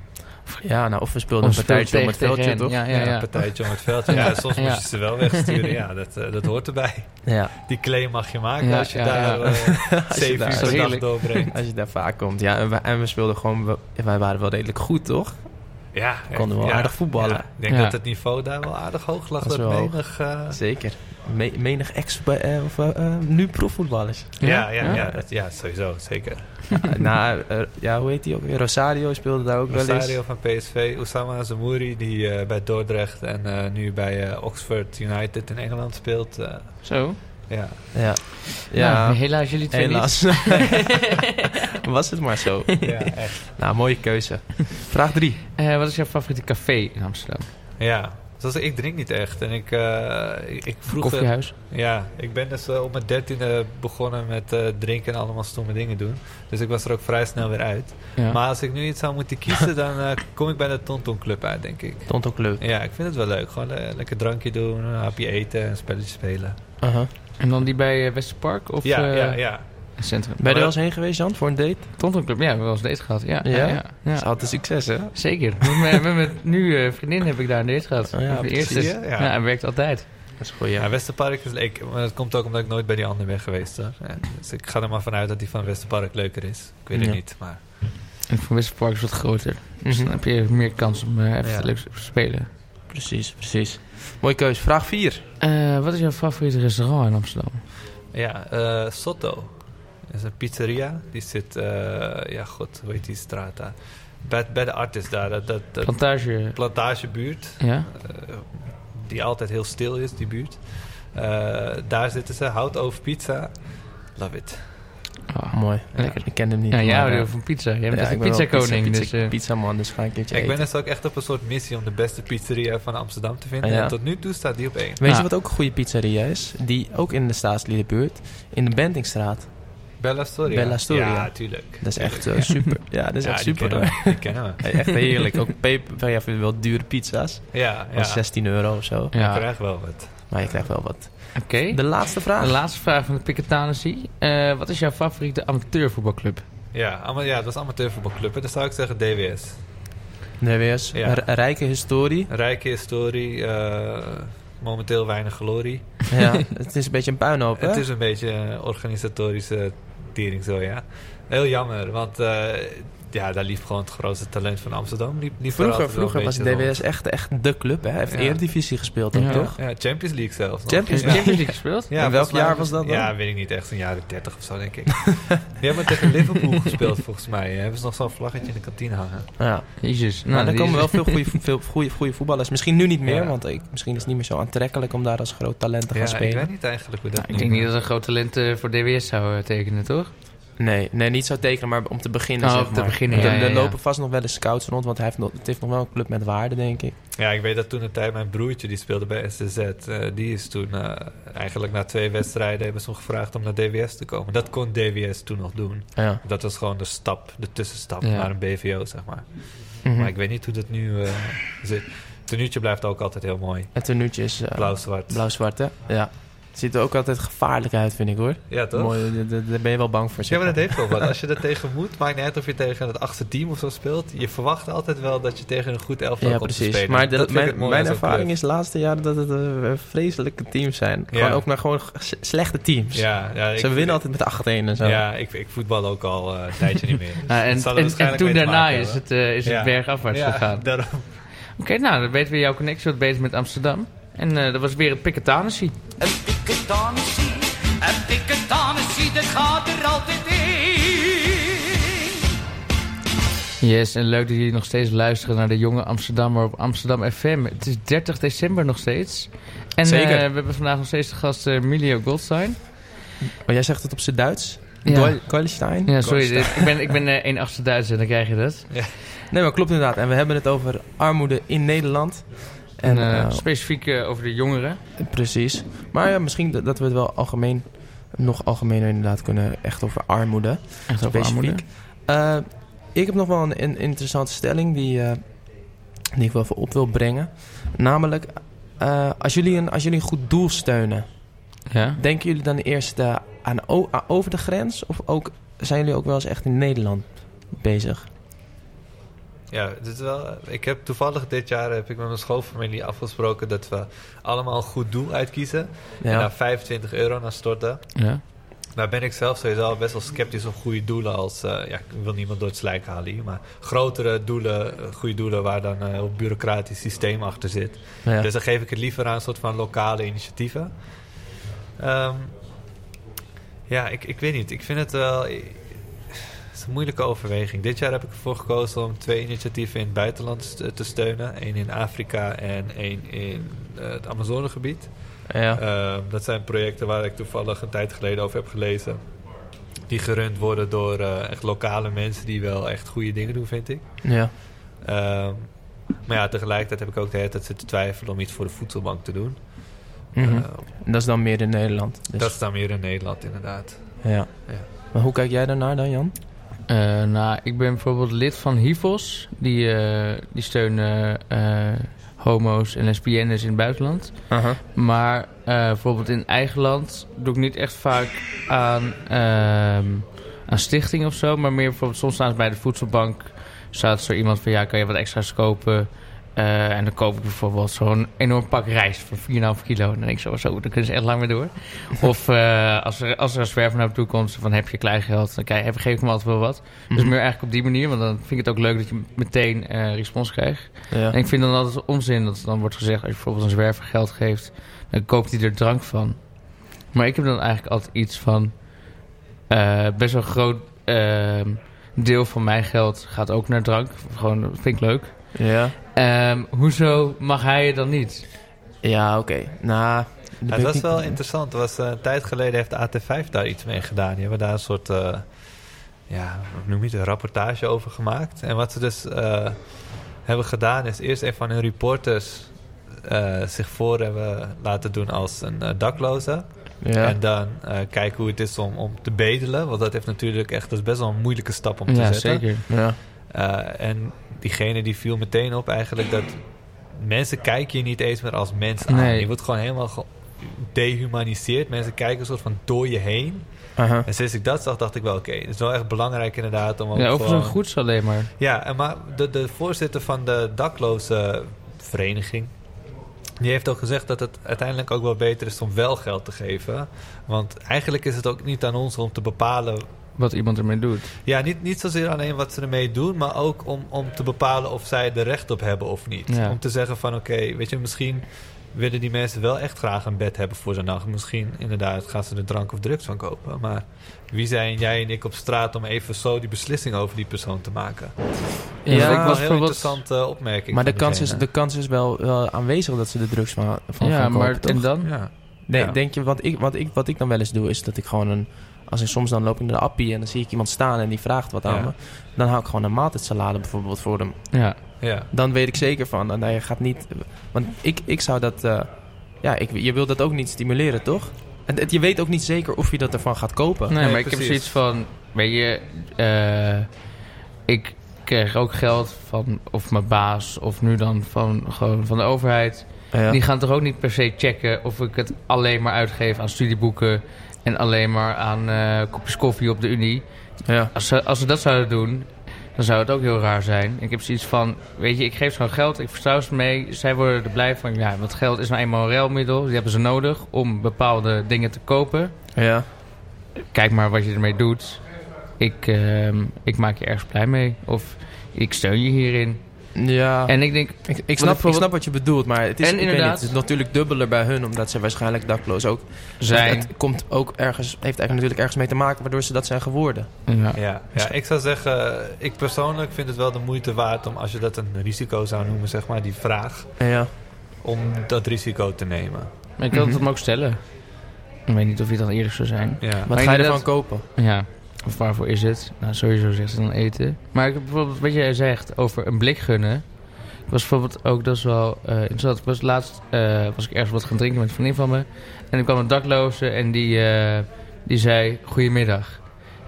Ja, nou, of we speelden Of een partijtje om het veldje, tegen toch? Ja, ja, Ja, ja. een partijtje om het veldje. Ja, soms Ja. moest je ze wel wegsturen. Ja, dat, eh, dat hoort erbij. Ja. Die claim mag je maken Ja, als je ja, daar eh, je zeven daar- uur per dag doorbrengt. Als je daar vaak komt. Ja, en we, en we speelden gewoon... we- wij waren wel redelijk goed, toch? Ja, konden wel ja, aardig voetballen. ja. ik denk Ja. dat het niveau daar wel aardig hoog lag. Dat Dat menig... eh, Zeker. Me- menig ex... eh, of eh, eh, nu profvoetballers. ja, ja, Ja? ja, dat- ja, sowieso, zeker. nou, ja, hoe heet die ook weer? Rosario speelde daar ook wel eens. Rosario van PSV, Oussama Zamouri die eh, bij Dordrecht en eh, nu bij Oxford United in Engeland speelt. eh, Zo. ja. Ja. Ja, Nou, helaas jullie twee helaas. Was het maar zo. ja, echt. Nou, mooie keuze. Vraag 3. niet. Eh, wat is jouw favoriete café in Amsterdam? Ja, zoals ik drink niet echt. En ik, eh, ik, ik vroeger... Koffiehuis? Ja, ik ben dus eh, op mijn dertiende begonnen met eh, drinken en allemaal stomme dingen doen. Dus ik was er ook vrij snel weer uit. Ja. Maar als ik nu iets zou moeten kiezen, dan eh, kom ik bij de Tonton Club uit, denk ik. Tonto Club. Ja, ik vind het wel leuk. Gewoon eh, lekker drankje doen, een hapje eten en spelletjes spelen. En dan die bij eh, Westerpark of ja, eh, ja, ja. Het centrum? Ben je er wel eens heen geweest, Jan, voor een date? Tonton Club, ja, we hebben wel eens date gehad. Ja, ja? Ja? ja, Dat is altijd succes, hè? Zeker. Met mijn, met mijn nu eh, vriendin heb ik daar een date gehad. Oh ja, de eerste. Ja, Ja. hij werkt altijd. Dat is goed, Ja, ja. Westerpark is leuk. Maar dat komt ook omdat ik nooit bij die ander ben geweest. Hoor. Ja, dus ik ga er maar vanuit dat die van Westerpark leuker is. Ik weet het Ja. niet, maar... En voor Westerpark is het wat groter. Dus Mhm. dan heb je meer kans om eh, even leuk te spelen. Precies, precies. Mooie keuze. Vraag 4. Eh, wat is jouw favoriete restaurant in Amsterdam? Ja, eh Sotto. Dat is een pizzeria. Die zit, eh, ja god, hoe heet die straat daar? bij, bij de artist daar, dat, dat, dat Plantage. plantagebuurt, Ja? eh, die altijd heel stil is, die buurt. Eh, daar zitten ze, hout over pizza. Love it. Oh. Mooi. Lekker. Ik ken hem niet. Ja, jij houdt heel veel van pizza. Jij bent ja, een pizza-koning. Pizza, dus, pizza, pizzaman, dus ga ik een keertje Ik ben dus ook echt op een soort missie om de beste pizzeria van Amsterdam te vinden. Ah, ja. En tot nu toe staat die op één. Weet Ja. je wat ook een goede pizzeria is? Die ook in de Staatsliedenbuurt, in de Bentingstraat. Bella Storia. Bella Storia. Ja, tuurlijk. Dat is echt eh, super. Ja, dat is Ja, echt die super. kennen we. Die kennen we. Echt heerlijk. Ook peper, ja, wel dure pizza's. Ja, Van ja. 16 euro of zo. Je ja, krijgt wel wat. Maar je krijgt wel wat. oké. De laatste vraag. De laatste vraag van de Piketanessie. Eh wat is jouw favoriete amateurvoetbalclub? Ja, ja, dat was amateurvoetbalclub. hè. Dan zou ik zeggen DWS. DWS. Ja. Rijke historie. Rijke historie, eh, momenteel weinig glorie. Ja, het is een beetje een puinhoop, hè? Het is een beetje een organisatorische zo, ja. Heel jammer, want eh, ja, daar liep gewoon het grootste talent van Amsterdam. Liep, liep er Vroeger, vroeger was DWS echt, echt de club, hè? Hij heeft Ja. Eredivisie gespeeld ook, Ja. toch? Ja, Champions League zelfs. nog. Champions. Champions League gespeeld? Ja, In welk jaar was dat dan? Ja, weet ik niet. Echt een jaren 30 of zo, denk ik. Die hebben tegen Liverpool gespeeld, volgens mij. Hebben ze nog zo'n vlaggetje in de kantine hangen. Ja. Jezus. Nou, er die komen wel veel goede, veel goede, goede voetballers. Misschien nu niet meer, Ja. want ik, misschien is het niet meer zo aantrekkelijk om daar als groot talent te gaan Ja, ik spelen. weet niet eigenlijk hoe dat Nou, ik denk niet dat een groot talent eh, voor DWS zou eh, tekenen, toch? Nee, nee, niet zo tekenen, maar om te beginnen. Oh, zeg om te maar. beginnen, ja, er, er ja, ja. lopen vast nog wel eens scouts rond, want hij heeft nog, het heeft nog wel een club met waarde, denk ik. Ja, ik weet dat toen een tijd mijn broertje, die speelde bij STZ. eh, die is toen eh, eigenlijk na twee wedstrijden hebben ze hem gevraagd om naar DWS te komen. Dat kon DWS toen nog doen. Ja. Dat was gewoon de stap, de tussenstap Ja. naar een BVO, zeg maar. Mhm. Maar ik weet niet hoe dat nu eh, zit. Het tenuutje blijft ook altijd heel mooi. Het tenuutje is eh, Blauw-zwart. blauw-zwart, hè? Ja. Het ziet er ook altijd gevaarlijk uit, vind ik, hoor. Ja, toch? Mooi, daar- ben je wel bang voor, Ja, maar dat heeft wel wat. Als je er tegen moet, maakt niet uit of je tegen het achtste team of zo speelt. Je verwacht altijd wel dat je tegen een goed elftal Ja, komt te precies. spelen. Maar de- Dat mijn, ervaring is de laatste jaren dat het eh, vreselijke teams zijn. Ja. Gewoon ook maar gewoon slechte teams. Ja, ja, Ze winnen altijd met 8-1 en zo. Ja, ik, ik voetbal ook al eh, een tijdje niet meer. En, toen te daarna maken is het, eh, is het bergafwaarts gegaan. Oké, nou, dan weten we jouw connectie wat beter met Amsterdam. En eh, dat was weer het Piketanessie. Een piketanessie, een piketanessie, dat gaat er altijd in. Yes, en leuk dat jullie nog steeds luisteren naar de jonge Amsterdammer op Amsterdam FM. Het is 30 december nog steeds. En Zeker. eh, we hebben vandaag nog steeds de gast eh, Emilio Goldstein. Maar jij zegt het op zijn Duits? Ja. Goalstein? Ja, sorry, Goldstein. ik ben, ik ben 1,8 Duits en dan krijg je dat. Nee, maar klopt inderdaad. En we hebben het over armoede in Nederland. En En, eh, eh, specifiek eh, over de jongeren. Precies. Maar ja, misschien dat, dat we het wel algemeen, nog algemener inderdaad kunnen, echt over armoede. Echt over specifiek. armoede. Eh, ik heb nog wel een, een interessante stelling die, die ik wel even op wil brengen. Namelijk, als, jullie een, als jullie een goed doel steunen, Ja? denken jullie dan eerst aan over de grens? Of ook, zijn jullie ook wel eens echt in Nederland bezig? Ja, dit is wel, ik heb toevallig dit jaar heb ik met mijn schoolfamilie afgesproken dat we allemaal een goed doel uitkiezen. En Ja, daar 25 euro naar storten. Ja. Nou ben ik zelf sowieso al best wel sceptisch op goede doelen als... eh, ja, ik wil niemand door het slijk halen hier, maar grotere doelen, eh, goede doelen waar dan een heel bureaucratisch systeem achter zit. ja. Dus dan geef ik het liever aan een soort van lokale initiatieven. Ehm, ja, ik, ik weet niet. Ik vind het wel... moeilijke overweging. Dit jaar heb ik ervoor gekozen om twee initiatieven in het buitenland te steunen. Eén in Afrika en één in eh, het Amazonegebied. ja. Ehm, dat zijn projecten waar ik toevallig een tijd geleden over heb gelezen. Die gerund worden door eh, echt lokale mensen die wel echt goede dingen doen, vind ik. ja. Ehm, maar ja, tegelijkertijd heb ik ook de hele tijd zitten twijfelen om iets voor de voedselbank te doen. Ehm, Dat is dan meer in Nederland. Dus, Dat is dan meer in Nederland, inderdaad. ja. Ja. Maar hoe kijk jij daarnaar dan, Jan? Eh, nou, ik ben bijvoorbeeld lid van HIVOS. Die, eh, die steunen eh, homo's en lesbiennes in het buitenland. Maar bijvoorbeeld in eigen land doe ik niet echt vaak aan, ehm aan stichting of zo. Maar meer bijvoorbeeld soms staan ze bij de voedselbank. Staat zo iemand van ja, kan je wat extra's kopen? Eh, en dan koop ik bijvoorbeeld zo'n enorm pak rijst voor 4,5 kilo. En dan denk ik zo, zo, dan kunnen ze echt lang mee door. of eh, als, er, als er een zwerver naar me toe komt van heb je kleingeld, dan krijg, geef ik hem altijd wel wat. Dus Mhm. meer eigenlijk op die manier, want dan vind ik het ook leuk dat je meteen eh, respons krijgt. Ja. En ik vind dan altijd onzin dat dan wordt gezegd... als je bijvoorbeeld een zwerver geld geeft... dan koopt hij er drank van. Maar ik heb dan eigenlijk altijd iets van... best wel groot... ehm, deel van mijn geld gaat ook naar drank. Gewoon, dat vind ik leuk. Ja, Ehm, hoezo mag hij het dan niet? ja oké. Nou, Ja, het was wel interessant. Er was, eh, een tijd geleden heeft de AT5 daar iets mee gedaan. Die hebben daar een soort, eh, ja, noem je het, een rapportage over gemaakt. En wat ze dus eh, hebben gedaan is eerst een van hun reporters eh, zich voor hebben laten doen als een eh, dakloze. Ja. En dan eh, kijken hoe het is om, om te bedelen. Want dat heeft natuurlijk echt, dat is best wel een moeilijke stap om te Ja, zetten. zeker. ja. Eh, en diegene die viel meteen op eigenlijk dat mensen kijken je niet eens meer als mens aan. Nee. Je wordt gewoon helemaal ge- dehumaniseerd. Mensen kijken een soort van door je heen. En sinds ik dat zag, dacht ik wel, oké, het is wel echt belangrijk inderdaad om Ja, over zo'n goeds alleen maar. Ja, en maar de, de voorzitter van de dakloze vereniging... die heeft ook gezegd dat het uiteindelijk ook wel beter is om wel geld te geven. Want eigenlijk is het ook niet aan ons om te bepalen Wat iemand ermee doet. ja, niet, niet zozeer alleen wat ze ermee doen, maar ook om, om te bepalen of zij er recht op hebben of niet. Ja. Om te zeggen van oké, weet je, misschien willen die mensen wel echt graag een bed hebben voor zo'n nacht. Misschien inderdaad gaan ze er drank of drugs van kopen. Maar wie zijn jij en ik op straat om even zo die beslissing over die persoon te maken? Ja, dat ik een was heel interessante opmerking. Maar de kans, is, de kans is wel, wel aanwezig dat ze de drugs van, van ja, maar kopen, toch? en dan? Ja. Denk, Ja. denk je, wat ik, wat, ik, wat ik dan wel eens doe, is dat ik gewoon een... Als ik soms dan loop ik naar de appie en dan zie ik iemand staan en die vraagt wat aan Ja. me. Dan hou ik gewoon een maaltijdsalade bijvoorbeeld voor hem. Ja. Ja. Dan weet ik zeker van, en hij gaat niet... Want ik, ik zou dat... eh, ja, ik, je wilt dat ook niet stimuleren, toch? En het- je weet ook niet zeker of je dat ervan gaat kopen. Nee, Nee, maar ik heb zoiets van, weet je, eh, ik krijg ook geld van of mijn baas of nu dan van, gewoon van de overheid. Ja. Die gaan toch ook niet per se checken of ik het alleen maar uitgeef aan studieboeken en alleen maar aan eh, kopjes koffie op de Unie. ja. Als ze, als ze dat zouden doen, dan zou het ook heel raar zijn. Ik heb zoiets van, weet je, ik geef ze gewoon geld, ik vertrouw ze mee. Zij worden er blij van, ja, want geld is nou eenmaal een ruilmiddel. Die hebben ze nodig om bepaalde dingen te kopen ja. kijk maar wat je ermee doet. Ik, ehm, ik maak je ergens blij mee. Of ik steun je hierin. Ja. En ik denk, Ik, ik, snap, ik bijvoorbeeld- snap wat je bedoelt, maar het is, En niet, inderdaad- het is natuurlijk dubbeler bij hun, omdat ze waarschijnlijk dakloos ook zijn... Het komt ook ergens, heeft eigenlijk natuurlijk ergens mee te maken waardoor ze dat zijn geworden. Ja. Ja, ja, ik zou zeggen, ik persoonlijk vind het wel de moeite waard om, als je dat een risico zou noemen, zeg maar, die vraag, Ja. om dat risico te nemen. Maar ik wil het Mhm. hem ook stellen. Ik weet niet of je dan eerlijk zou zijn. Ja. Wat Maar ga je ervan kopen? Ja. Of waarvoor is het? Nou, sowieso zegt ze dan eten. Maar ik heb bijvoorbeeld wat jij zegt over een blik gunnen. Ik was bijvoorbeeld ook, dat is wel eh, interessant. Ik was laatst eh, was ik ergens wat gaan drinken met een vriendin van me. En er kwam een dakloze en die, eh, die zei goedemiddag.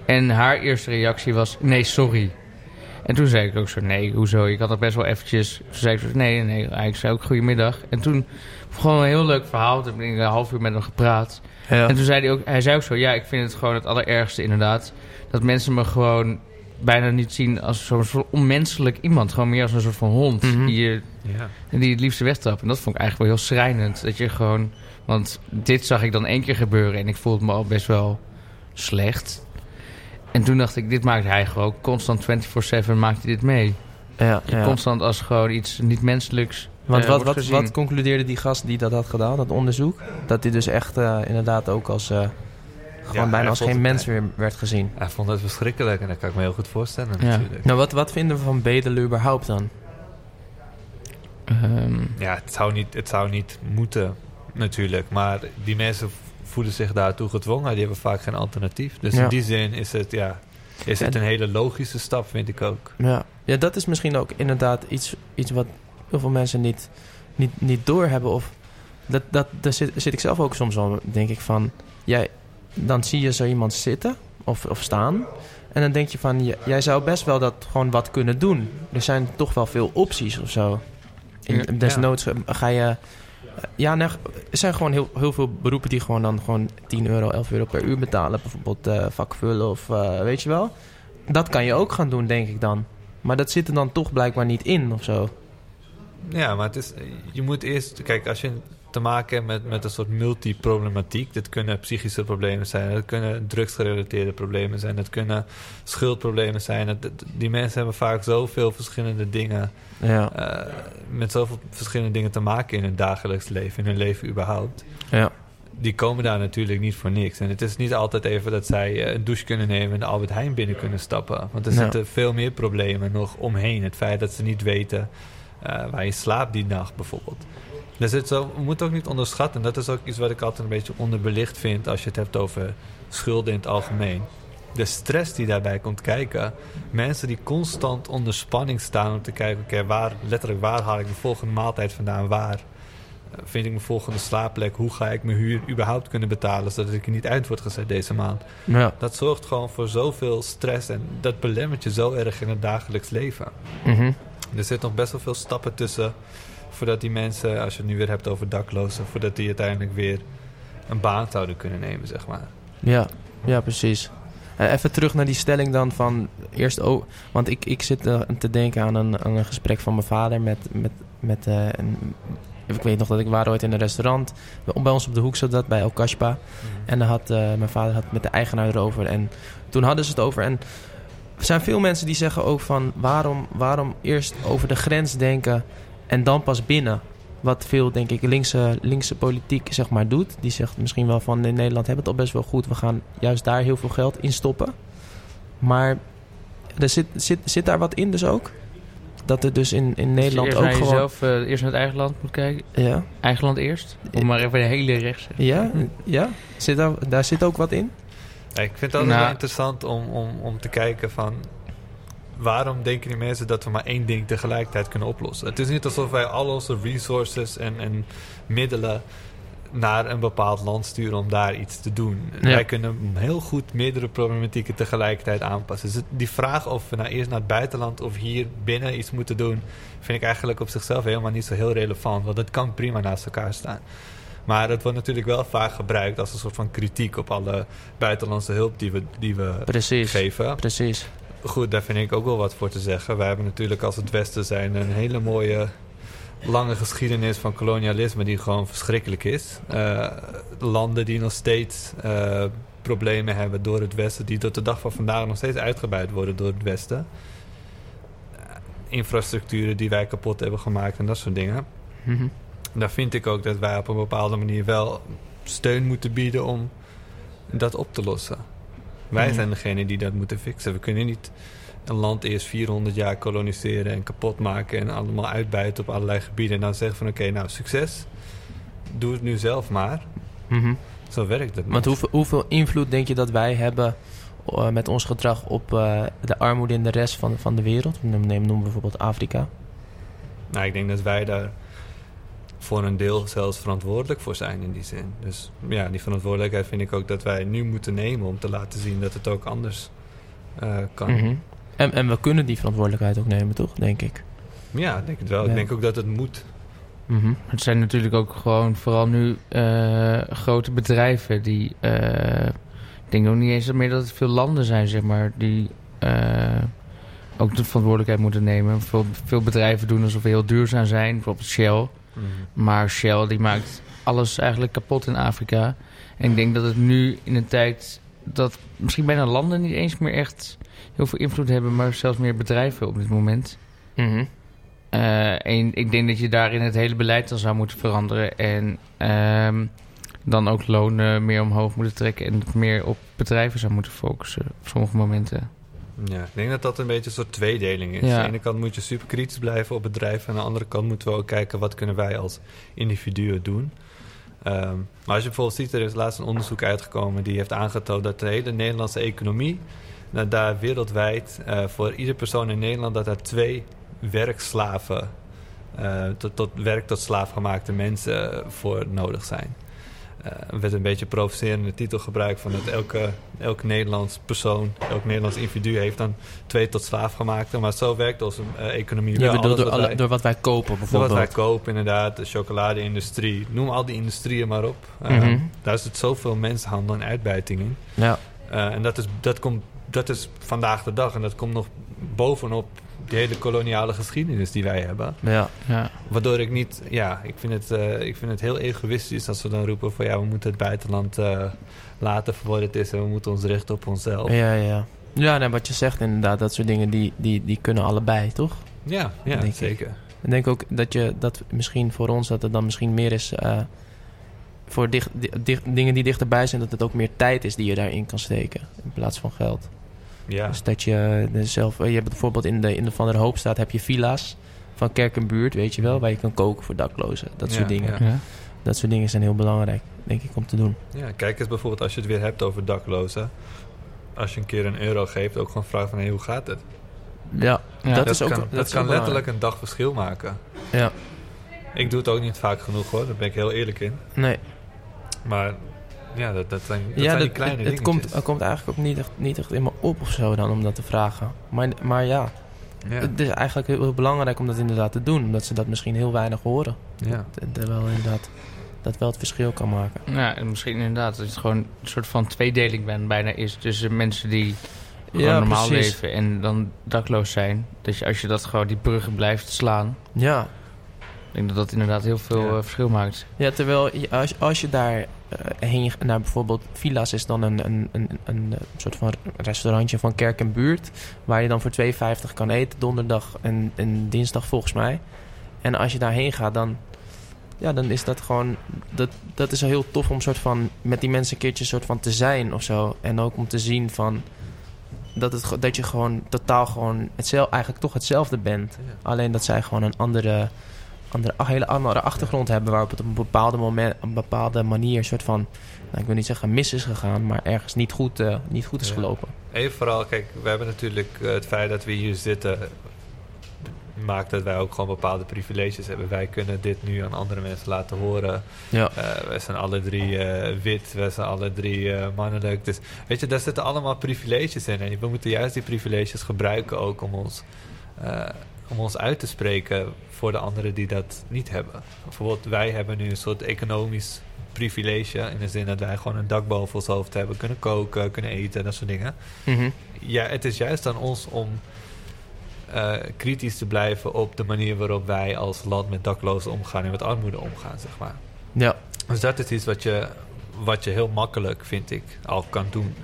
En haar eerste reactie was nee, sorry. En toen zei ik ook zo, nee, hoezo? Ik had dat best wel eventjes... Toen zei ik zo, nee, nee, ik zei ook goedemiddag. En toen, gewoon een heel leuk verhaal. Toen heb ik een half uur met hem gepraat. Ja. En toen zei hij ook, hij zei ook zo, ja, ik vind het gewoon het allerergste inderdaad. Dat mensen me gewoon bijna niet zien als zo'n soort onmenselijk iemand. Gewoon meer als een soort van hond Mhm. die, je, Ja. die het liefste wegtrapt. En dat vond ik eigenlijk wel heel schrijnend. Dat je gewoon, want dit zag ik dan één keer gebeuren en ik voelde me al best wel slecht. En toen dacht ik, dit maakt hij gewoon constant 24-7 maakt hij dit mee. ja, ja. Constant als gewoon iets niet menselijks Want eh, wat, wordt wat, gezien. wat concludeerde die gast die dat had gedaan, dat onderzoek? Dat hij dus echt eh, inderdaad ook als... eh, gewoon Ja, bijna als geen het- mens weer werd gezien. Hij vond het verschrikkelijk en dat kan ik me heel goed voorstellen Ja. natuurlijk. Nou, wat, wat vinden we van bedelen überhaupt dan? Ehm, Ja, het zou, niet, het zou niet moeten natuurlijk, maar die mensen voelen zich daartoe gedwongen. Die hebben vaak geen alternatief. Dus Ja. in die zin is het, ja, is het En- een hele logische stap, vind ik ook. Ja, ja dat is misschien ook inderdaad iets, iets wat heel veel mensen niet, niet, niet doorhebben. Of dat, dat, daar zit, zit ik zelf ook soms al, denk ik van... Jij, dan zie je zo iemand zitten of, of staan... En dan denk je van, jij zou best wel dat gewoon wat kunnen doen. Er zijn toch wel veel opties of zo. In, desnoods ga je... Ja, nee, er zijn gewoon heel, heel veel beroepen die gewoon dan gewoon 10 euro, 11 euro per uur betalen. Bijvoorbeeld eh vakvullen of eh, weet je wel. Dat kan je ook gaan doen, denk ik dan. Maar dat zit er dan toch blijkbaar niet in of zo. Ja, maar het is, je moet eerst... Kijk, als je te maken met, met een soort multiproblematiek... dat kunnen psychische problemen zijn... dat kunnen drugsgerelateerde problemen zijn... dat kunnen schuldproblemen zijn. Die mensen hebben vaak zoveel verschillende dingen... Ja, eh, met zoveel verschillende dingen te maken in hun dagelijks leven... in hun leven überhaupt... ja. die komen daar natuurlijk niet voor niks. En het is niet altijd even dat zij eh, een douche kunnen nemen en de Albert Heijn binnen kunnen stappen. Want er Ja. zitten veel meer problemen nog omheen. Het feit dat ze niet weten eh, waar je slaapt die nacht bijvoorbeeld. Dus het zo, moeten ook niet onderschatten. Dat is ook iets wat ik altijd een beetje onderbelicht vind als je het hebt over schulden in het algemeen. De stress die daarbij komt kijken. Mensen die constant onder spanning staan om te kijken, oké, waar, letterlijk waar haal ik de volgende maaltijd vandaan? Waar eh, vind ik mijn volgende slaapplek? Hoe ga ik mijn huur überhaupt kunnen betalen zodat ik er niet uit word gezet deze maand? Ja. Dat zorgt gewoon voor zoveel stress en dat belemmert je zo erg in het dagelijks leven. Mhm. Er zit nog best wel veel stappen tussen voordat die mensen, als je het nu weer hebt over daklozen, voordat die uiteindelijk weer een baan zouden kunnen nemen, zeg maar. Ja, ja precies. Eh, even terug naar die stelling dan van eerst... Oh, want ik, ik zit eh, te denken aan een, aan een gesprek van mijn vader met... met, met eh, een, ik weet nog dat ik waren ooit in een restaurant. Bij ons op de hoek zat dat, bij El Kashpa. En dan had, mijn vader had het met de eigenaar erover. En toen hadden ze het over. En er zijn veel mensen die zeggen ook van... Waarom, waarom eerst over de grens denken en dan pas binnen? Wat veel, denk ik, linkse, linkse politiek zeg maar doet. Die zegt misschien wel van... in Nederland hebben we het al best wel goed. We gaan juist daar heel veel geld in stoppen. Maar er zit, zit, zit daar wat in dus ook? Dat er dus in, in Nederland eerst ook naar gewoon... jezelf, eh, eerst naar het eigen land moet kijken. Ja, Eigen land eerst. Om maar even de hele rechts. ja, ja. Zit daar, daar zit ook wat in? Ja, ik vind het altijd Nou. wel interessant om, om, om te kijken van... waarom denken die mensen dat we maar één ding tegelijkertijd kunnen oplossen? Het is niet alsof wij al onze resources en, en middelen naar een bepaald land sturen om daar iets te doen. Ja. Wij kunnen heel goed meerdere problematieken tegelijkertijd aanpassen. Dus die vraag of we nou eerst naar het buitenland of hier binnen iets moeten doen... vind ik eigenlijk op zichzelf helemaal niet zo heel relevant. Want het kan prima naast elkaar staan. Maar het wordt natuurlijk wel vaak gebruikt als een soort van kritiek op alle buitenlandse hulp die we, die we Precies. geven. Precies. Goed, daar vind ik ook wel wat voor te zeggen. Wij hebben natuurlijk als het Westen zijn een hele mooie lange geschiedenis van kolonialisme die gewoon verschrikkelijk is. Eh, landen die nog steeds eh, problemen hebben door het Westen, die tot de dag van vandaag nog steeds uitgebuit worden door het Westen. Eh, infrastructuren die wij kapot hebben gemaakt en dat soort dingen. Mhm. Daar vind ik ook dat wij op een bepaalde manier wel steun moeten bieden om dat op te lossen. Wij Mhm. zijn degene die dat moeten fixen. We kunnen niet een land eerst 400 jaar koloniseren en kapot maken en allemaal uitbuiten op allerlei gebieden. En dan zeggen van oké, nou succes. Doe het nu zelf maar. Mhm. Zo werkt het. Want hoeveel, hoeveel invloed denk je dat wij hebben eh, met ons gedrag op eh, de armoede in de rest van, van de wereld? Neem, neem noem bijvoorbeeld Afrika. Nou, ik denk dat wij daar voor een deel zelfs verantwoordelijk voor zijn in die zin. Dus ja, die verantwoordelijkheid vind ik ook dat wij nu moeten nemen om te laten zien dat het ook anders eh, kan. Mhm. en, en we kunnen die verantwoordelijkheid ook nemen, toch? Denk ik. Ja, ik denk het wel. Ja. Ik denk ook dat het moet. Mhm. Het zijn natuurlijk ook gewoon vooral nu eh, grote bedrijven die... eh, ik denk ook niet eens meer dat het veel landen zijn, zeg maar, die eh, ook de verantwoordelijkheid moeten nemen. Veel, veel bedrijven doen alsof we heel duurzaam zijn, bijvoorbeeld Shell. Maar Shell die maakt alles eigenlijk kapot in Afrika. En ik denk dat het nu in een tijd dat misschien bijna landen niet eens meer echt heel veel invloed hebben, maar zelfs meer bedrijven op dit moment. Eh, en ik denk dat je daarin het hele beleid dan zou moeten veranderen. En ehm, dan ook lonen meer omhoog moeten trekken. En het meer op bedrijven zou moeten focussen op sommige momenten. Ja, ik denk dat dat een beetje een soort tweedeling is. Ja. Aan de ene kant moet je super kritisch blijven op bedrijven. Aan de andere kant moeten we ook kijken wat kunnen wij als individuen doen. Ehm, maar als je bijvoorbeeld ziet, er is laatst een onderzoek uitgekomen die heeft aangetoond dat de hele Nederlandse economie, dat daar wereldwijd eh, voor iedere persoon in Nederland dat er twee werkslaven, eh, tot, tot werk tot slaafgemaakte mensen eh, voor nodig zijn. Er werd een beetje een provocerende titel gebruikt van dat elke, elke Nederlands persoon, elk Nederlands individu heeft dan twee tot slaafgemaakte. Maar zo werkt onze eh, economie wel. Alles door, wat alle- wij- door wat wij kopen door wat bijvoorbeeld. wij kopen, inderdaad, de chocoladeindustrie, noem al die industrieën maar op. Eh, Mhm. Daar zit zoveel mensenhandel en uitbuiting in. Ja. En dat is, dat, komt, dat is vandaag de dag en dat komt nog bovenop die hele koloniale geschiedenis die wij hebben. Ja. Ja. Waardoor ik niet, ja, ik vind het, eh, ik vind het heel egoïstisch als we dan roepen van ja, we moeten het buitenland eh, laten voor wat het is en we moeten ons richten op onszelf. Ja, ja. Ja, nee, wat je zegt inderdaad, dat soort dingen die, die, die kunnen allebei, toch? Ja, ja Denk zeker. Ik denk ook dat je dat misschien voor ons dat het dan misschien meer is. eh, voor dicht, di- dicht- dingen die dichterbij zijn, dat het ook meer tijd is die je daarin kan steken. In plaats van geld. Ja, Dus dat je eh, zelf... eh, Je hebt bijvoorbeeld in de, in de Van der Hoopstraat heb je villa's van kerk en buurt, weet je wel. Waar je kan koken voor daklozen. Dat soort Ja, dingen. ja. Ja. Dat soort dingen zijn heel belangrijk, denk ik, om te doen. ja, kijk eens bijvoorbeeld als je het weer hebt over daklozen. Als je een keer een euro geeft, ook gewoon vragen van hey, hoe gaat het? Ja, Ja. dat, dat is ook... kan, dat dat is kan ook letterlijk een dag verschil maken. belangrijk. Ik doe het ook niet vaak genoeg hoor, daar ben ik heel eerlijk in. Ja, nee. Maar ja, dat, dat zijn, dat ja, zijn dat- kleine het, het, komt, het komt eigenlijk ook niet echt, niet echt in me op of zo dan om dat te vragen. Maar, maar ja, ja, het is eigenlijk heel, heel belangrijk om dat inderdaad te doen. Omdat ze dat misschien heel weinig horen. ja. Wel inderdaad, dat wel het verschil kan maken. Ja, en misschien inderdaad dat het gewoon een soort van tweedeling ben, bijna is tussen mensen die gewoon Ja, normaal precies. leven en dan dakloos zijn. Dus je, als je dat gewoon die bruggen blijft slaan, Ja, ik denk dat dat inderdaad heel veel Ja. eh, verschil maakt. ja terwijl als, als je daar heen naar bijvoorbeeld Villa's is dan een, een, een, een, eh, soort van restaurantje van kerk en buurt. Waar je dan voor 2,50 kan eten, donderdag en, en dinsdag volgens mij. En als je daarheen gaat, dan, ja, dan is dat gewoon. Dat, dat is heel tof om soort van met die mensen een keertje soort van te zijn of zo. En ook om te zien van. Dat, het, dat je gewoon totaal gewoon hetzelfde, eigenlijk toch hetzelfde bent. Ja. Alleen dat zij gewoon een andere, andere een hele andere achtergrond hebben waarop het op een bepaalde moment, een bepaalde manier soort van, nou, ik wil niet zeggen mis is gegaan, maar ergens niet goed, eh, niet goed is gelopen. Even vooral, kijk, we hebben natuurlijk eh, het feit dat we hier zitten... maakt dat wij ook gewoon bepaalde privileges hebben. Wij kunnen dit nu aan andere mensen laten horen. Ja. Eh wij zijn alle drie eh, wit, wij zijn alle drie eh, mannelijk. Dus weet je, daar zitten allemaal privileges in. En we moeten juist die privileges gebruiken ook om ons, eh, om ons uit te spreken voor de anderen die dat niet hebben. Bijvoorbeeld, wij hebben nu een soort economisch privilege. In de zin dat wij gewoon een dak boven ons hoofd hebben, kunnen koken, kunnen eten, dat soort dingen. Mhm. Ja, het is juist aan ons om eh, kritisch te blijven op de manier waarop wij als land met daklozen omgaan en met armoede omgaan, zeg maar. Ja. Dus dat is iets wat je, wat je heel makkelijk, vind ik, al kan doen.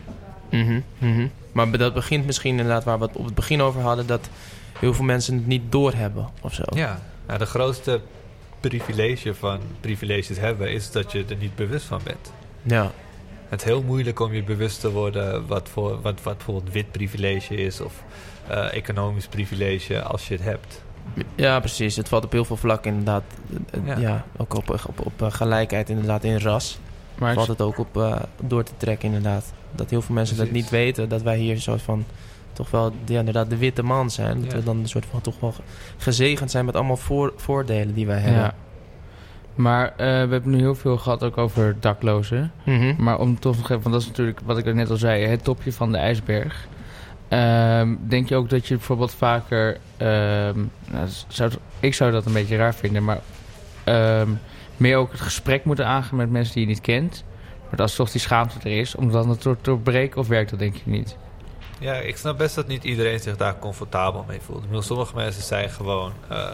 Mhm, mhm. Maar dat begint misschien inderdaad waar we het op het begin over hadden, dat heel veel mensen het niet doorhebben of zo. Ja, nou, de grootste privilege van privileges hebben is dat je er niet bewust van bent. Ja. Het is heel moeilijk om je bewust te worden wat, voor, wat, wat bijvoorbeeld wit privilege is of eh, economisch privilege als je het hebt. Ja, precies. Het valt op heel veel vlakken inderdaad. eh, Ja. Ja, ook op, op, op eh, gelijkheid inderdaad in ras. Maar valt het ook op eh, door te trekken inderdaad. Dat heel veel mensen dat niet weten. Dat wij hier een soort van toch wel ja, inderdaad de witte man zijn. Dat Ja. we dan een soort van toch wel gezegend zijn met allemaal voor, voordelen die wij hebben. ja. Maar eh, we hebben nu heel veel gehad ook over daklozen. Mhm. Maar om toch nog even, want dat is natuurlijk wat ik net al zei, het topje van de ijsberg. Ehm, denk je ook dat je bijvoorbeeld vaker, ehm, nou, zou, ik zou dat een beetje raar vinden, maar ehm, meer ook het gesprek moeten aangaan met mensen die je niet kent. Maar als toch die schaamte er is, om dan het te doorbreken, of werkt dat denk je niet? Ja, ik snap best dat niet iedereen zich daar comfortabel mee voelt. Ik bedoel, sommige mensen zijn gewoon eh,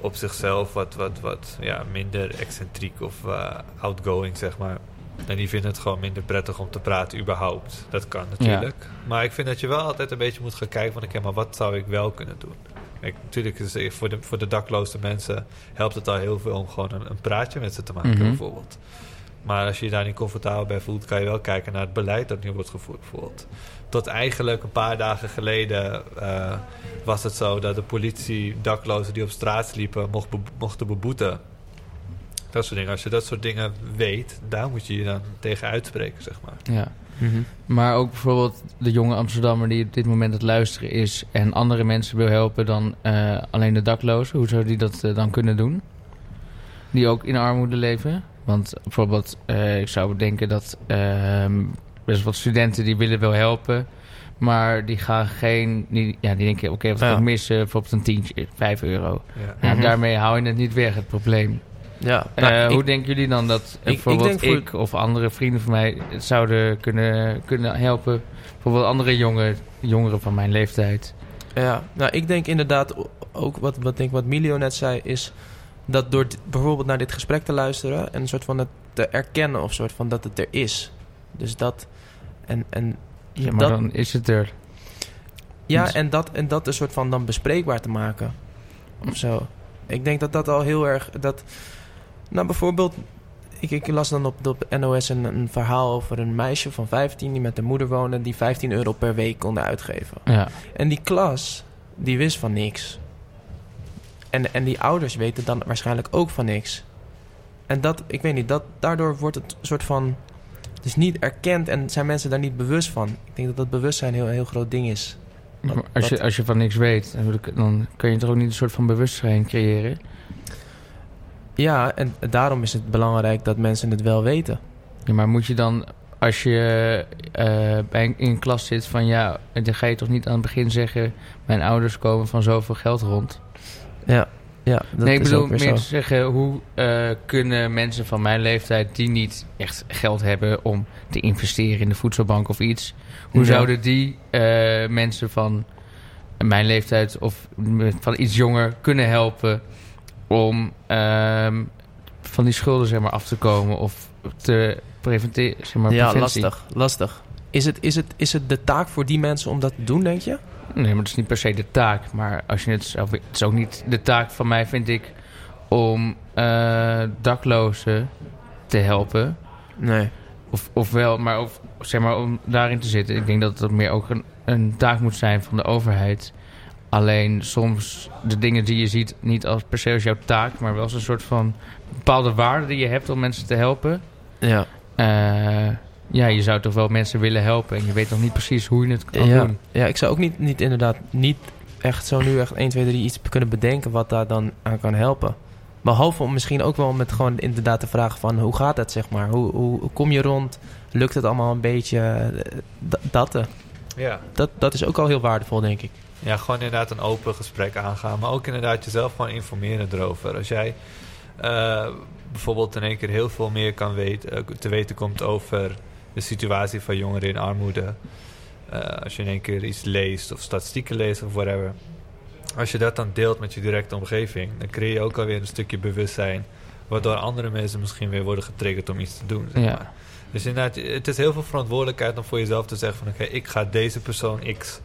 op zichzelf wat, wat, wat ja, minder excentriek of eh, outgoing, zeg maar. En die vinden het gewoon minder prettig om te praten überhaupt. Dat kan natuurlijk. Maar ik vind dat je wel altijd een beetje moet gaan kijken van... oké, maar wat zou ik wel kunnen doen? Kijk, natuurlijk is het voor de, voor de dakloze mensen... helpt het al heel veel om gewoon een, een praatje met ze te maken, Mhm. bijvoorbeeld. Maar als je je daar niet comfortabel bij voelt... kan je wel kijken naar het beleid dat nu wordt gevoerd, bijvoorbeeld. Tot eigenlijk een paar dagen geleden eh, was het zo... dat de politie daklozen die op straat sliepen mocht mochten beboeten... Dat soort dingen. Als je dat soort dingen weet, daar moet je je dan tegen uitspreken, zeg maar. Ja. Mhm. Maar ook bijvoorbeeld de jonge Amsterdammer die op dit moment het luisteren is en andere mensen wil helpen dan eh, alleen de daklozen. Hoe zou die dat eh, dan kunnen doen? Die ook in armoede leven. Want bijvoorbeeld, eh, ik zou denken dat ehm, best wat studenten die willen wel helpen. Maar die gaan geen, die, ja, die denken, oké, wat Ja. kan ik missen? Bijvoorbeeld een tientje, 5 euro. Ja. Ja, Mhm. Daarmee hou je het niet weg, het probleem. Ja, Eh, nou, hoe ik- denken jullie dan dat eh, ik bijvoorbeeld ik, voor- of andere vrienden van mij het zouden kunnen, kunnen helpen? Bijvoorbeeld andere jongen, jongeren van mijn leeftijd. Ja, nou ik denk inderdaad ook wat, wat, denk, wat Milio net zei is dat door bijvoorbeeld naar dit gesprek te luisteren en een soort van het te erkennen of soort van dat het er is. Dus dat en, en Ja, maar dat, dan is het er. ja, niet. en dat en dat een soort van dan bespreekbaar te maken of zo. Ik denk dat dat al heel erg dat nou bijvoorbeeld ik, ik las dan op, op NOS een, een verhaal over een meisje van 15 die met de moeder woonde, die 15 euro per week konden uitgeven. Ja. En die klas, die wist van niks. En, en die ouders weten dan waarschijnlijk ook van niks. En dat, ik weet niet, dat, daardoor wordt het soort van... Dus niet erkend en zijn mensen daar niet bewust van. Ik denk dat dat bewustzijn een heel, heel groot ding is. Dat- Maar als, je, als je van niks weet, dan kun je toch ook niet een soort van bewustzijn creëren? Ja, en daarom is het belangrijk dat mensen het wel weten. Ja, maar moet je dan, als je eh, bij een, in een klas zit van ja, dan ga je toch niet aan het begin zeggen, mijn ouders komen van zoveel geld rond. Ja, ja dat nee, ik bedoel meer zo. te zeggen, hoe eh, kunnen mensen van mijn leeftijd die niet echt geld hebben om te investeren in de voedselbank of iets, hoe Ja. zouden die eh, mensen van mijn leeftijd of van iets jonger kunnen helpen om ehm, van die schulden zeg maar, af te komen of te preventeren, zeg maar, Ja, preventie? lastig, lastig. Is het, is, het, is het de taak voor die mensen om dat te doen, denk je? Nee, maar dat is niet per se de taak. Maar als je het zelf... Het is ook niet de taak van mij, vind ik... om eh, daklozen te helpen. Nee. Of, of wel, maar, of, zeg maar om daarin te zitten. Ik denk dat dat meer ook een, een taak moet zijn van de overheid. Alleen soms de dingen die je ziet... niet als per se als jouw taak... maar wel als een soort van bepaalde waarde die je hebt om mensen te helpen. Ja. Eh, ja, je zou toch wel mensen willen helpen. En je weet nog niet precies hoe je het kan ja. doen. ja, ik zou ook niet, niet inderdaad niet echt zo nu echt 1, 2, 3 iets kunnen bedenken wat daar dan aan kan helpen. Behalve om misschien ook wel met gewoon inderdaad te vragen van hoe gaat het, zeg maar? Hoe, hoe, hoe kom je rond? Lukt het allemaal een beetje? Eh, Dat, eh, Ja. dat, dat is ook al heel waardevol, denk ik. Ja, gewoon inderdaad een open gesprek aangaan. Maar ook inderdaad jezelf gewoon informeren erover. Als jij eh, bijvoorbeeld in één keer heel veel meer kan weten, te weten komt over de situatie van jongeren in armoede. eh, als je in één keer iets leest of statistieken leest of whatever. Als je dat dan deelt met je directe omgeving, dan creëer je ook alweer een stukje bewustzijn. Waardoor andere mensen misschien weer worden getriggerd om iets te doen. Zeg Ja. maar. Dus inderdaad, het is heel veel verantwoordelijkheid om voor jezelf te zeggen van... oké, ik ga deze persoon X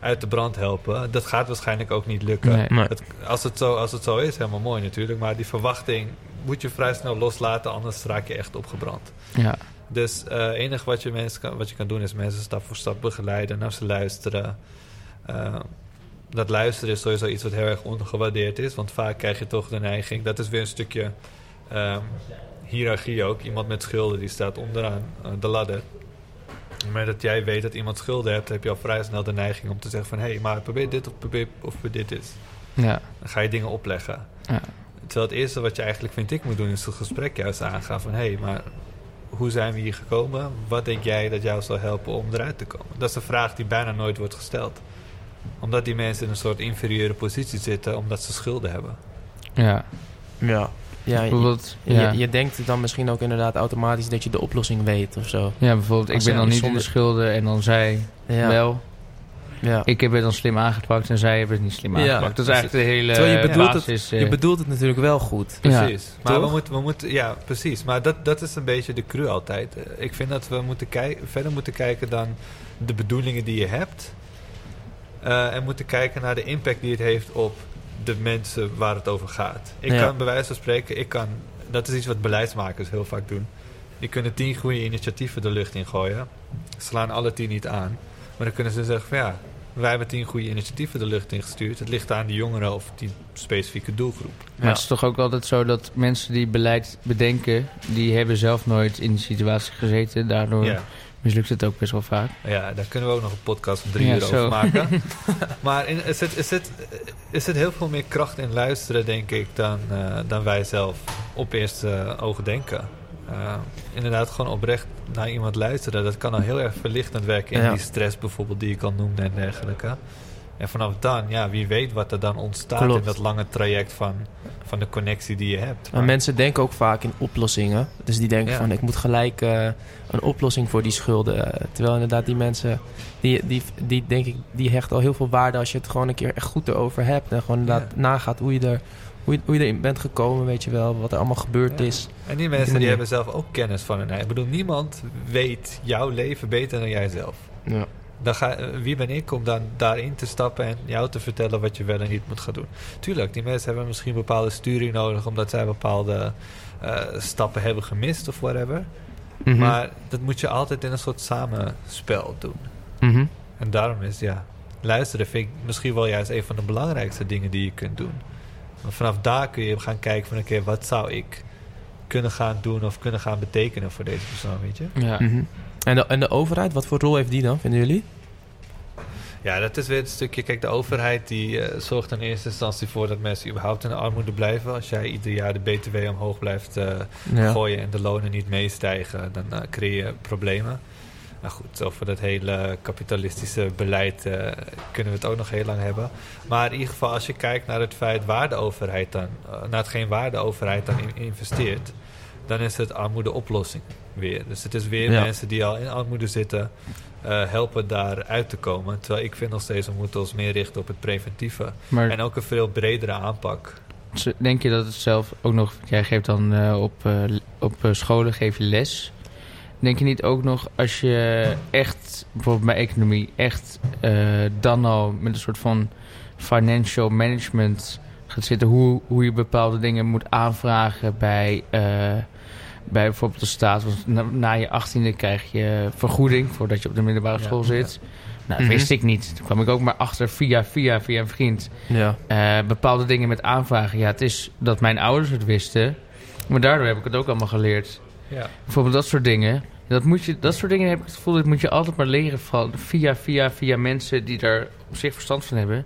uit de brand helpen. Dat gaat waarschijnlijk ook niet lukken. Nee. Maar, Het, als, het zo, als het zo is, helemaal mooi natuurlijk. Maar die verwachting moet je vrij snel loslaten, anders raak je echt opgebrand. Ja. Dus het enige wat je, mensen kan, wat je kan doen is mensen stap voor stap begeleiden, naar ze luisteren. Eh, dat luisteren is sowieso iets wat heel erg ondergewaardeerd is. Want vaak krijg je toch de neiging, dat is weer een stukje ehm, hiërarchie ook. Iemand met schulden die staat onderaan eh, de ladder. Maar dat jij weet dat iemand schulden hebt, heb je al vrij snel de neiging om te zeggen van... hé, hey, maar probeer dit of probeer, of probeer dit eens. Ja. Dan ga je dingen opleggen. Ja. Terwijl het eerste wat je eigenlijk vind ik moet doen... is het gesprek juist aangaan van... hé, hey, maar hoe zijn we hier gekomen? Wat denk jij dat jou zal helpen om eruit te komen? Dat is een vraag die bijna nooit wordt gesteld. Omdat die mensen in een soort inferieure positie zitten... omdat ze schulden hebben. Ja. ja. Ja, je, ja. je, je denkt dan misschien ook inderdaad automatisch dat je de oplossing weet of zo. ja, bijvoorbeeld, ik ben dan niet in zonder- de schulden en dan zij Ja. wel. Ja. Ik heb het dan slim aangepakt en zij hebben het niet slim Ja, aangepakt. dat is eigenlijk de hele Terwijl je bedoelt het- basis. eh, Je bedoelt het natuurlijk wel goed. Ja. Precies. maar we moeten, we moeten, ja, precies. Maar dat, dat is een beetje de cru altijd. Eh, Ik vind dat we moeten verder moeten kijken dan de bedoelingen die je hebt. Eh, en moeten kijken naar de impact die het heeft op de mensen waar het over gaat. Ik Ja. kan bij wijze van spreken, ik kan, dat is iets wat beleidsmakers heel vaak doen. Die kunnen tien goede initiatieven de lucht in gooien. Slaan alle tien niet aan. Maar dan kunnen ze zeggen van ja, wij hebben tien goede initiatieven de lucht ingestuurd. Het ligt aan die jongeren of die specifieke doelgroep. Maar het is toch ook altijd zo dat mensen die beleid bedenken... die hebben zelf nooit in die situatie gezeten. Daardoor Ja. mislukt het ook best wel vaak. Ja, daar kunnen we ook nog een podcast van drie Ja, uur zo. over maken. maar in, er, zit, er, zit, er zit heel veel meer kracht in luisteren, denk ik, dan, eh, dan wij zelf op eerste ogen denken. Eh, inderdaad, gewoon oprecht naar iemand luisteren. Dat kan al heel erg verlichtend werken in Ja. die stress bijvoorbeeld die je kan noemen en dergelijke. En vanaf dan, ja, wie weet wat er dan ontstaat Klopt. in dat lange traject van, van de connectie die je hebt. Maar mensen denken ook vaak in oplossingen. Dus die denken Ja. van ik moet gelijk eh, een oplossing voor die schulden. Eh, Terwijl inderdaad die mensen, die, die, die denk ik, die hechten al heel veel waarde als je het gewoon een keer echt goed erover hebt. En gewoon inderdaad Ja. nagaat hoe je, er, hoe, je, hoe je erin bent gekomen, weet je wel. Wat er allemaal gebeurd Ja. is. En die mensen die hebben zelf ook kennis van hun eigen. Ik bedoel, niemand weet jouw leven beter dan jij zelf. Ja. Dan ga, wie ben ik om dan daarin te stappen en jou te vertellen wat je wel en niet moet gaan doen? Tuurlijk, die mensen hebben misschien bepaalde sturing nodig omdat zij bepaalde eh, stappen hebben gemist of whatever. Mhm. Maar dat moet je altijd in een soort samenspel doen. Mhm. En daarom is ja, luisteren vind ik misschien wel juist een van de belangrijkste dingen die je kunt doen. Vanaf daar kun je gaan kijken van oké, wat zou ik kunnen gaan doen of kunnen gaan betekenen voor deze persoon, weet je? Ja. Mhm. En, de, en de overheid, wat voor rol heeft die dan, vinden jullie? Ja, dat is weer een stukje. Kijk, de overheid die eh, zorgt in eerste instantie voor dat mensen überhaupt in de armoede blijven. Als jij ieder jaar de BTW omhoog blijft eh, Ja. gooien en de lonen niet meestijgen, dan eh, creëer je problemen. Nou goed, over dat hele kapitalistische beleid eh, kunnen we het ook nog heel lang hebben. Maar in ieder geval, als je kijkt naar het feit waar de overheid dan, eh, naar hetgeen waar de overheid dan in investeert, dan is het armoedeoplossing weer. Dus het is weer Ja. mensen die al in armoede zitten, eh, helpen daar uit te komen. Terwijl ik vind nog steeds, we moeten ons meer richten op het preventieve. Maar En ook een veel bredere aanpak. denk je dat het zelf ook nog... Jij geeft dan op, op scholen geef je les. Denk je niet ook nog als je echt, bijvoorbeeld bij economie... echt eh, dan al met een soort van financial management gaat zitten... hoe, hoe je bepaalde dingen moet aanvragen bij... eh, bij bijvoorbeeld de staat, want na, na je achttiende krijg je vergoeding voordat je op de middelbare Ja, school zit. Nou, dat Mhm. wist ik niet. Toen kwam ik ook maar achter via, via, via een vriend. Ja. Eh, bepaalde dingen met aanvragen. Ja, het is dat mijn ouders het wisten. Maar daardoor heb ik het ook allemaal geleerd. Ja. Bijvoorbeeld dat soort dingen. Dat, moet je, dat soort dingen heb ik het gevoel dat moet je altijd maar leren van via, via, via mensen die daar op zich verstand van hebben.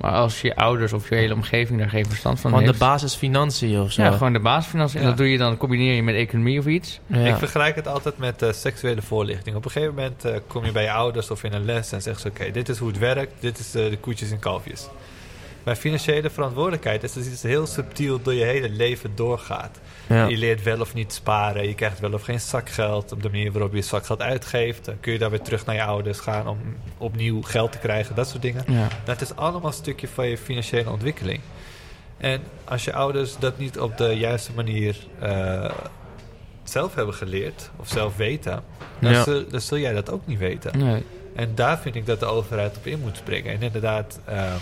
Maar als je ouders of je hele omgeving daar geen verstand van Van de heeft. basisfinanciën of zo. ja, gewoon de basisfinanciën. En Ja. dat doe je dan, combineer je met economie of iets. Ja. Ik vergelijk het altijd met eh, seksuele voorlichting. Op een gegeven moment eh, kom je bij je ouders of in een les en zeggen ze: Oké, dit is hoe het werkt, dit is eh, de koetjes en kalfjes. Bij financiële verantwoordelijkheid is het iets heel subtiel door je hele leven doorgaat. Ja. Je leert wel of niet sparen, je krijgt wel of geen zakgeld. Op de manier waarop je zakgeld uitgeeft, dan kun je daar weer terug naar je ouders gaan om opnieuw geld te krijgen, dat soort dingen. Ja. Dat is allemaal een stukje van je financiële ontwikkeling. En als je ouders dat niet op de juiste manier eh, zelf hebben geleerd of zelf weten, dan, Ja. zul, dan zul jij dat ook niet weten. Nee. En daar vind ik dat de overheid op in moet springen. En inderdaad ehm,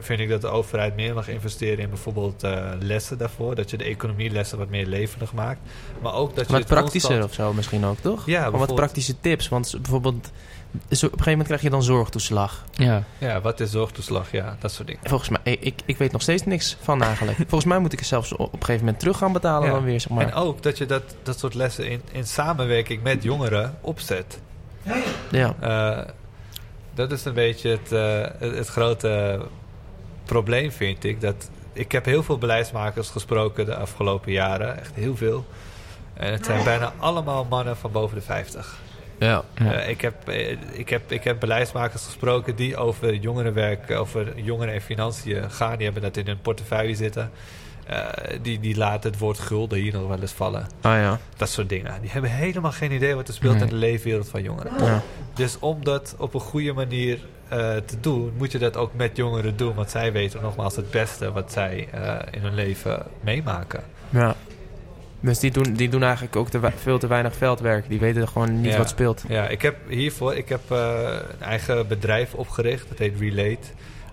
vind ik dat de overheid meer mag investeren in bijvoorbeeld eh, lessen daarvoor. Dat je de economielessen wat meer levendig maakt. Maar ook dat je Wat praktischer constant- of zo misschien ook, toch? Ja, Gewoon wat praktische tips. Want bijvoorbeeld, op een gegeven moment krijg je dan zorgtoeslag. Ja. Ja, wat is zorgtoeslag? Ja, dat soort dingen. Volgens mij, ik, ik weet nog steeds niks van eigenlijk. Volgens mij moet ik het zelfs op een gegeven moment terug gaan betalen Ja. dan weer, zeg En maar. ook dat je dat, dat soort lessen in, in samenwerking met jongeren opzet. Ja. Eh, dat is een beetje het, eh, het, het grote probleem, vind ik. Dat, ik heb heel veel beleidsmakers gesproken de afgelopen jaren. Echt heel veel. En het zijn bijna allemaal mannen van boven de 50. Ja. Ja. Eh, ik, heb, eh, ik, heb, ik heb beleidsmakers gesproken die over jongerenwerk, over jongeren en financiën gaan. Die hebben dat in hun portefeuille zitten. Eh, die, die laten het woord gulden hier nog wel eens vallen. Ah ja. Dat soort dingen. Die hebben helemaal geen idee wat er speelt Nee. in de leefwereld van jongeren. ja. Dus om dat op een goede manier eh, te doen, moet je dat ook met jongeren doen. Want zij weten nogmaals het beste wat zij eh, in hun leven meemaken. ja. Dus die doen, die doen eigenlijk ook te, veel te weinig veldwerk. Die weten gewoon niet Ja. wat speelt. Ja, ik heb hiervoor ik heb, een eigen bedrijf opgericht. Dat heet Relate.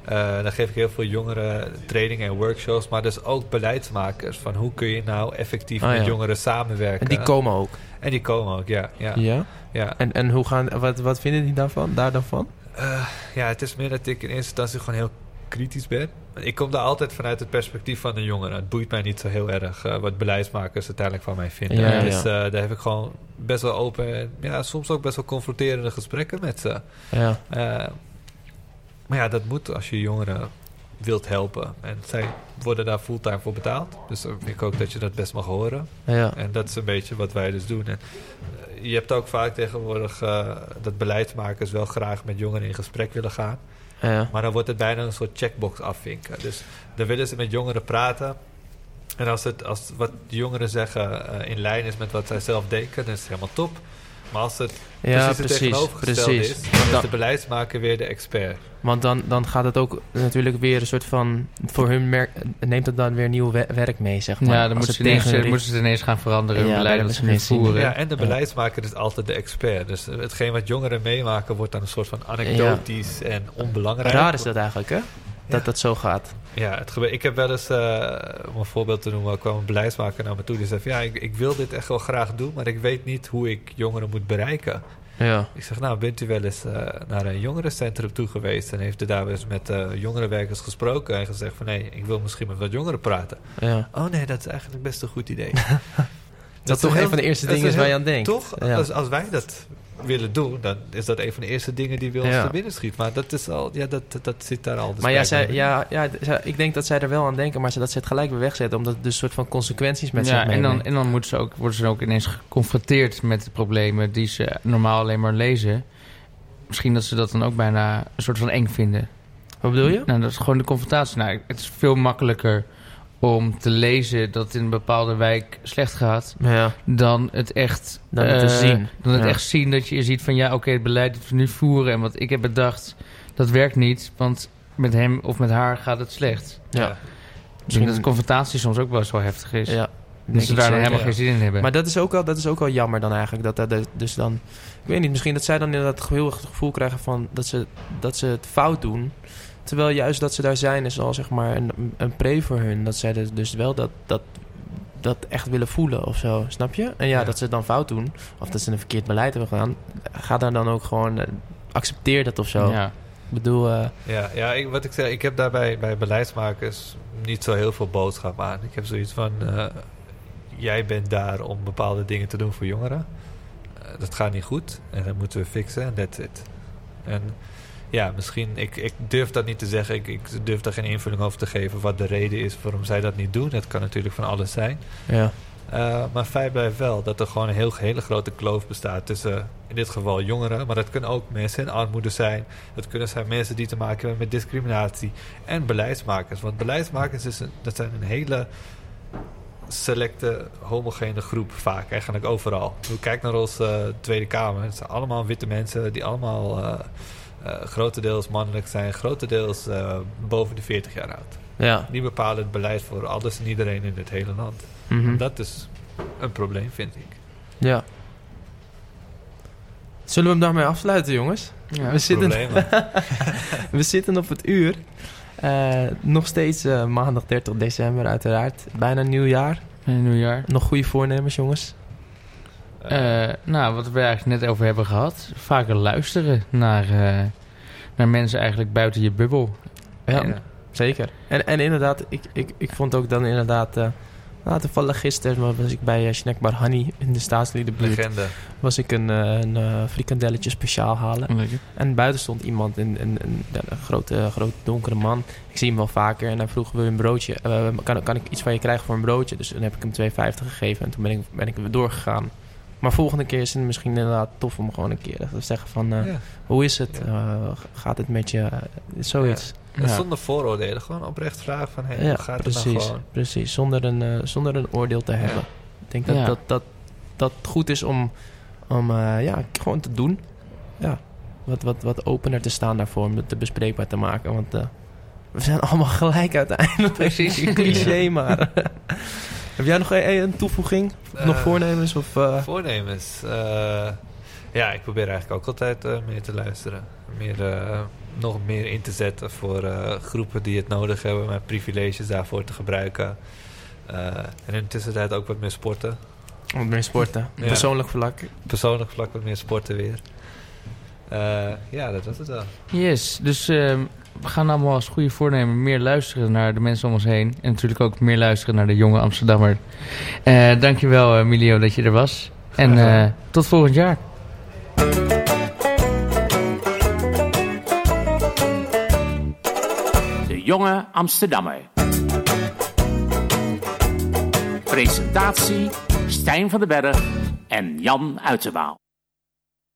Eh, daar geef ik heel veel jongeren trainingen en workshops. Maar dus ook beleidsmakers. Van hoe kun je nou effectief Ah, met ja. jongeren samenwerken. En die komen ook. En die komen ook, ja. ja, Ja. ja. En, en hoe gaan, wat, wat vinden die daarvan, daar dan van? Eh, ja, het is meer dat ik in eerste instantie gewoon heel kritisch ben. Ik kom daar altijd vanuit het perspectief van de jongeren. Het boeit mij niet zo heel erg eh, wat beleidsmakers uiteindelijk van mij vinden. Ja, dus daar heb ik gewoon best wel open en ja, soms ook best wel confronterende gesprekken met ze. Ja. Maar ja, dat moet als je jongeren wilt helpen. En zij worden daar fulltime voor betaald. Dus dan vind ik ook dat je dat best mag horen. Ja. En dat is een beetje wat wij dus doen. En eh, je hebt ook vaak tegenwoordig eh, dat beleidsmakers wel graag met jongeren in gesprek willen gaan. Ja. Maar dan wordt het bijna een soort checkbox afvinken. Dus dan willen ze met jongeren praten. En als, het, als wat de jongeren zeggen eh, in lijn is met wat zij zelf denken, dan is het helemaal top. Maar als het Ja, precies het precies. is, dan is de beleidsmaker weer de expert. Want dan, dan gaat het ook natuurlijk weer een soort van... Voor hun merk, neemt het dan weer nieuw we- werk mee, zeg maar. Ja, dan moeten het ze, ineens, hun eh, moeten ze het ineens gaan veranderen. Ja, hun beleid daar dat ze voeren. Ja, en de beleidsmaker is altijd de expert. Dus hetgeen wat jongeren meemaken wordt dan een soort van anekdotisch en onbelangrijk. Raar is dat eigenlijk, hè? Dat dat zo gaat. Ja, het gebeurt. Ik heb wel eens, eh, om een voorbeeld te noemen, kwam een beleidsmaker naar me toe. Die zei van, ja, ik, ik wil dit echt wel graag doen, maar ik weet niet hoe ik jongeren moet bereiken. Ja. Ik zeg, nou, bent u wel eens eh, naar een jongerencentrum toe geweest en heeft u daar eens met eh jongerenwerkers gesproken en gezegd van, nee, ik wil misschien met wat jongeren praten. ja. Oh nee, dat is eigenlijk best een goed idee. Dat, is toch heel- een van de eerste dat dingen is waar je aan denkt. Toch? Ja. Als, als wij dat willen doen, dan is dat een van de eerste dingen die ons Ja. te binnen schiet. Maar dat is al, ja, dat, dat zit daar al. dus maar ja, zij, ja, ja, ik denk dat zij er wel aan denken, maar ze, dat ze het gelijk weer wegzetten. Omdat het dus een soort van consequenties met zich ja, en dan, en dan moeten ze ook, worden ze ook ineens geconfronteerd met de problemen die ze normaal alleen maar lezen. Misschien dat ze dat dan ook bijna een soort van eng vinden. Wat bedoel je? Nou, dat is gewoon de confrontatie. Nou, het is veel makkelijker om te lezen dat het in een bepaalde wijk slecht gaat... Ja. dan het echt... Dan het te eh, zien. Dan het Ja. echt zien dat je ziet van... ja, oké, het beleid dat we nu voeren... en wat ik heb bedacht, dat werkt niet... want met hem of met haar gaat het slecht. Ja. Denk dat de confrontatie soms ook wel zo heftig is. Ja. dat denk ze daar dan helemaal geen zin in hebben. Maar dat is, ook al, dat is ook al jammer dan eigenlijk. Dat, dat, dat- dus dan, ik weet niet, misschien dat zij dan inderdaad heel erg het gevoel krijgen van dat ze, dat ze het fout doen. Terwijl juist dat ze daar zijn is al zeg maar een, een pre voor hun. Dat zij dus- dus wel dat, dat, dat echt willen voelen of zo, snap je? En ja, Ja. dat ze het dan fout doen, of dat ze een verkeerd beleid hebben gedaan, ga daar dan ook gewoon, eh, accepteer dat of zo. Ja. Ik bedoel, eh, Ja, ja ik, wat ik zeg, ik heb daarbij bij beleidsmakers niet zo heel veel boodschap aan. Ik heb zoiets van, eh, jij bent daar om bepaalde dingen te doen voor jongeren. Dat gaat niet goed en dat moeten we fixen en that's it. En ja, misschien, ik, ik durf dat niet te zeggen. Ik, ik durf daar geen invulling over te geven wat de reden is waarom zij dat niet doen. Dat kan natuurlijk van alles zijn. ja. Uh, maar feit blijft wel dat er gewoon een heel, hele grote kloof bestaat tussen in dit geval jongeren, maar dat kunnen ook mensen in armoede zijn. Dat kunnen zijn mensen die te maken hebben met discriminatie en beleidsmakers. Want beleidsmakers is een, dat zijn een hele selecte, homogene groep vaak, eigenlijk overal. Kijk naar onze uh, Tweede Kamer. Het zijn allemaal witte mensen die allemaal uh, uh, grotendeels mannelijk zijn, grotendeels uh, boven de 40 jaar oud. Ja. Die bepalen het beleid voor alles en iedereen in het hele land. Mhm. Dat is een probleem, vind ik. Ja. Zullen we hem daarmee afsluiten, jongens? Ja, we, zitten, we zitten op het uur. Uh, nog steeds uh, maandag 30 december, uiteraard. Bijna nieuwjaar. Een nieuwjaar. Nog goede voornemens, jongens? Uh, nou, wat we eigenlijk net over hebben gehad. Vaker luisteren naar, naar mensen eigenlijk buiten je bubbel. Ja, en, zeker. En, en inderdaad, ik, ik, ik vond ook dan inderdaad... Uh, nou, toevallig gisteren was ik bij Snackbar Honey in de staatsliedenbuurt. Legende. Was ik een, een frikandelletje speciaal halen. Lekker. En buiten stond iemand, een, een, een, grote, grote donkere man. Ik zie hem wel vaker en hij vroeg, wil je een broodje? Kan, kan ik iets van je krijgen voor een broodje? Dus dan heb ik hem 2,50 gegeven en toen ben ik, ben ik weer doorgegaan. Maar volgende keer is het misschien inderdaad tof om gewoon een keer te zeggen van... Uh, ja. Hoe is het? Ja. Uh, gaat het met je? zoiets. Ja. Ja. Zonder vooroordelen. Gewoon oprecht vragen van... Hey, ja, hoe gaat precies, het nou gewoon? Precies, zonder een, uh, zonder een oordeel te hebben. Ik denk dat, dat, dat dat goed is om, om uh, ja, gewoon te doen. Ja, wat, wat, wat opener te staan daarvoor. Om het te bespreekbaar te maken. Want uh, we zijn allemaal gelijk uiteindelijk. Precies. Cliché maar. Heb jij nog een, een toevoeging? nog voornemens? Of, uh, voornemens? ja, ik probeer eigenlijk ook altijd meer te luisteren. Meer nog meer in te zetten voor uh, groepen die het nodig hebben, mijn privileges daarvoor te gebruiken. Uh, en in de tussentijd ook wat meer sporten. Wat meer sporten. Ja. Persoonlijk vlak. Persoonlijk vlak wat meer sporten weer. Uh, ja, dat was het wel. Yes, dus uh, we gaan allemaal als goede voornemen meer luisteren naar de mensen om ons heen. En natuurlijk ook meer luisteren naar de jonge Amsterdammer. Uh, dankjewel Emilio dat je er was. En uh, tot volgend jaar. Jonge Amsterdammer. Presentatie Stijn van den Berg en Jan Uiterwaal.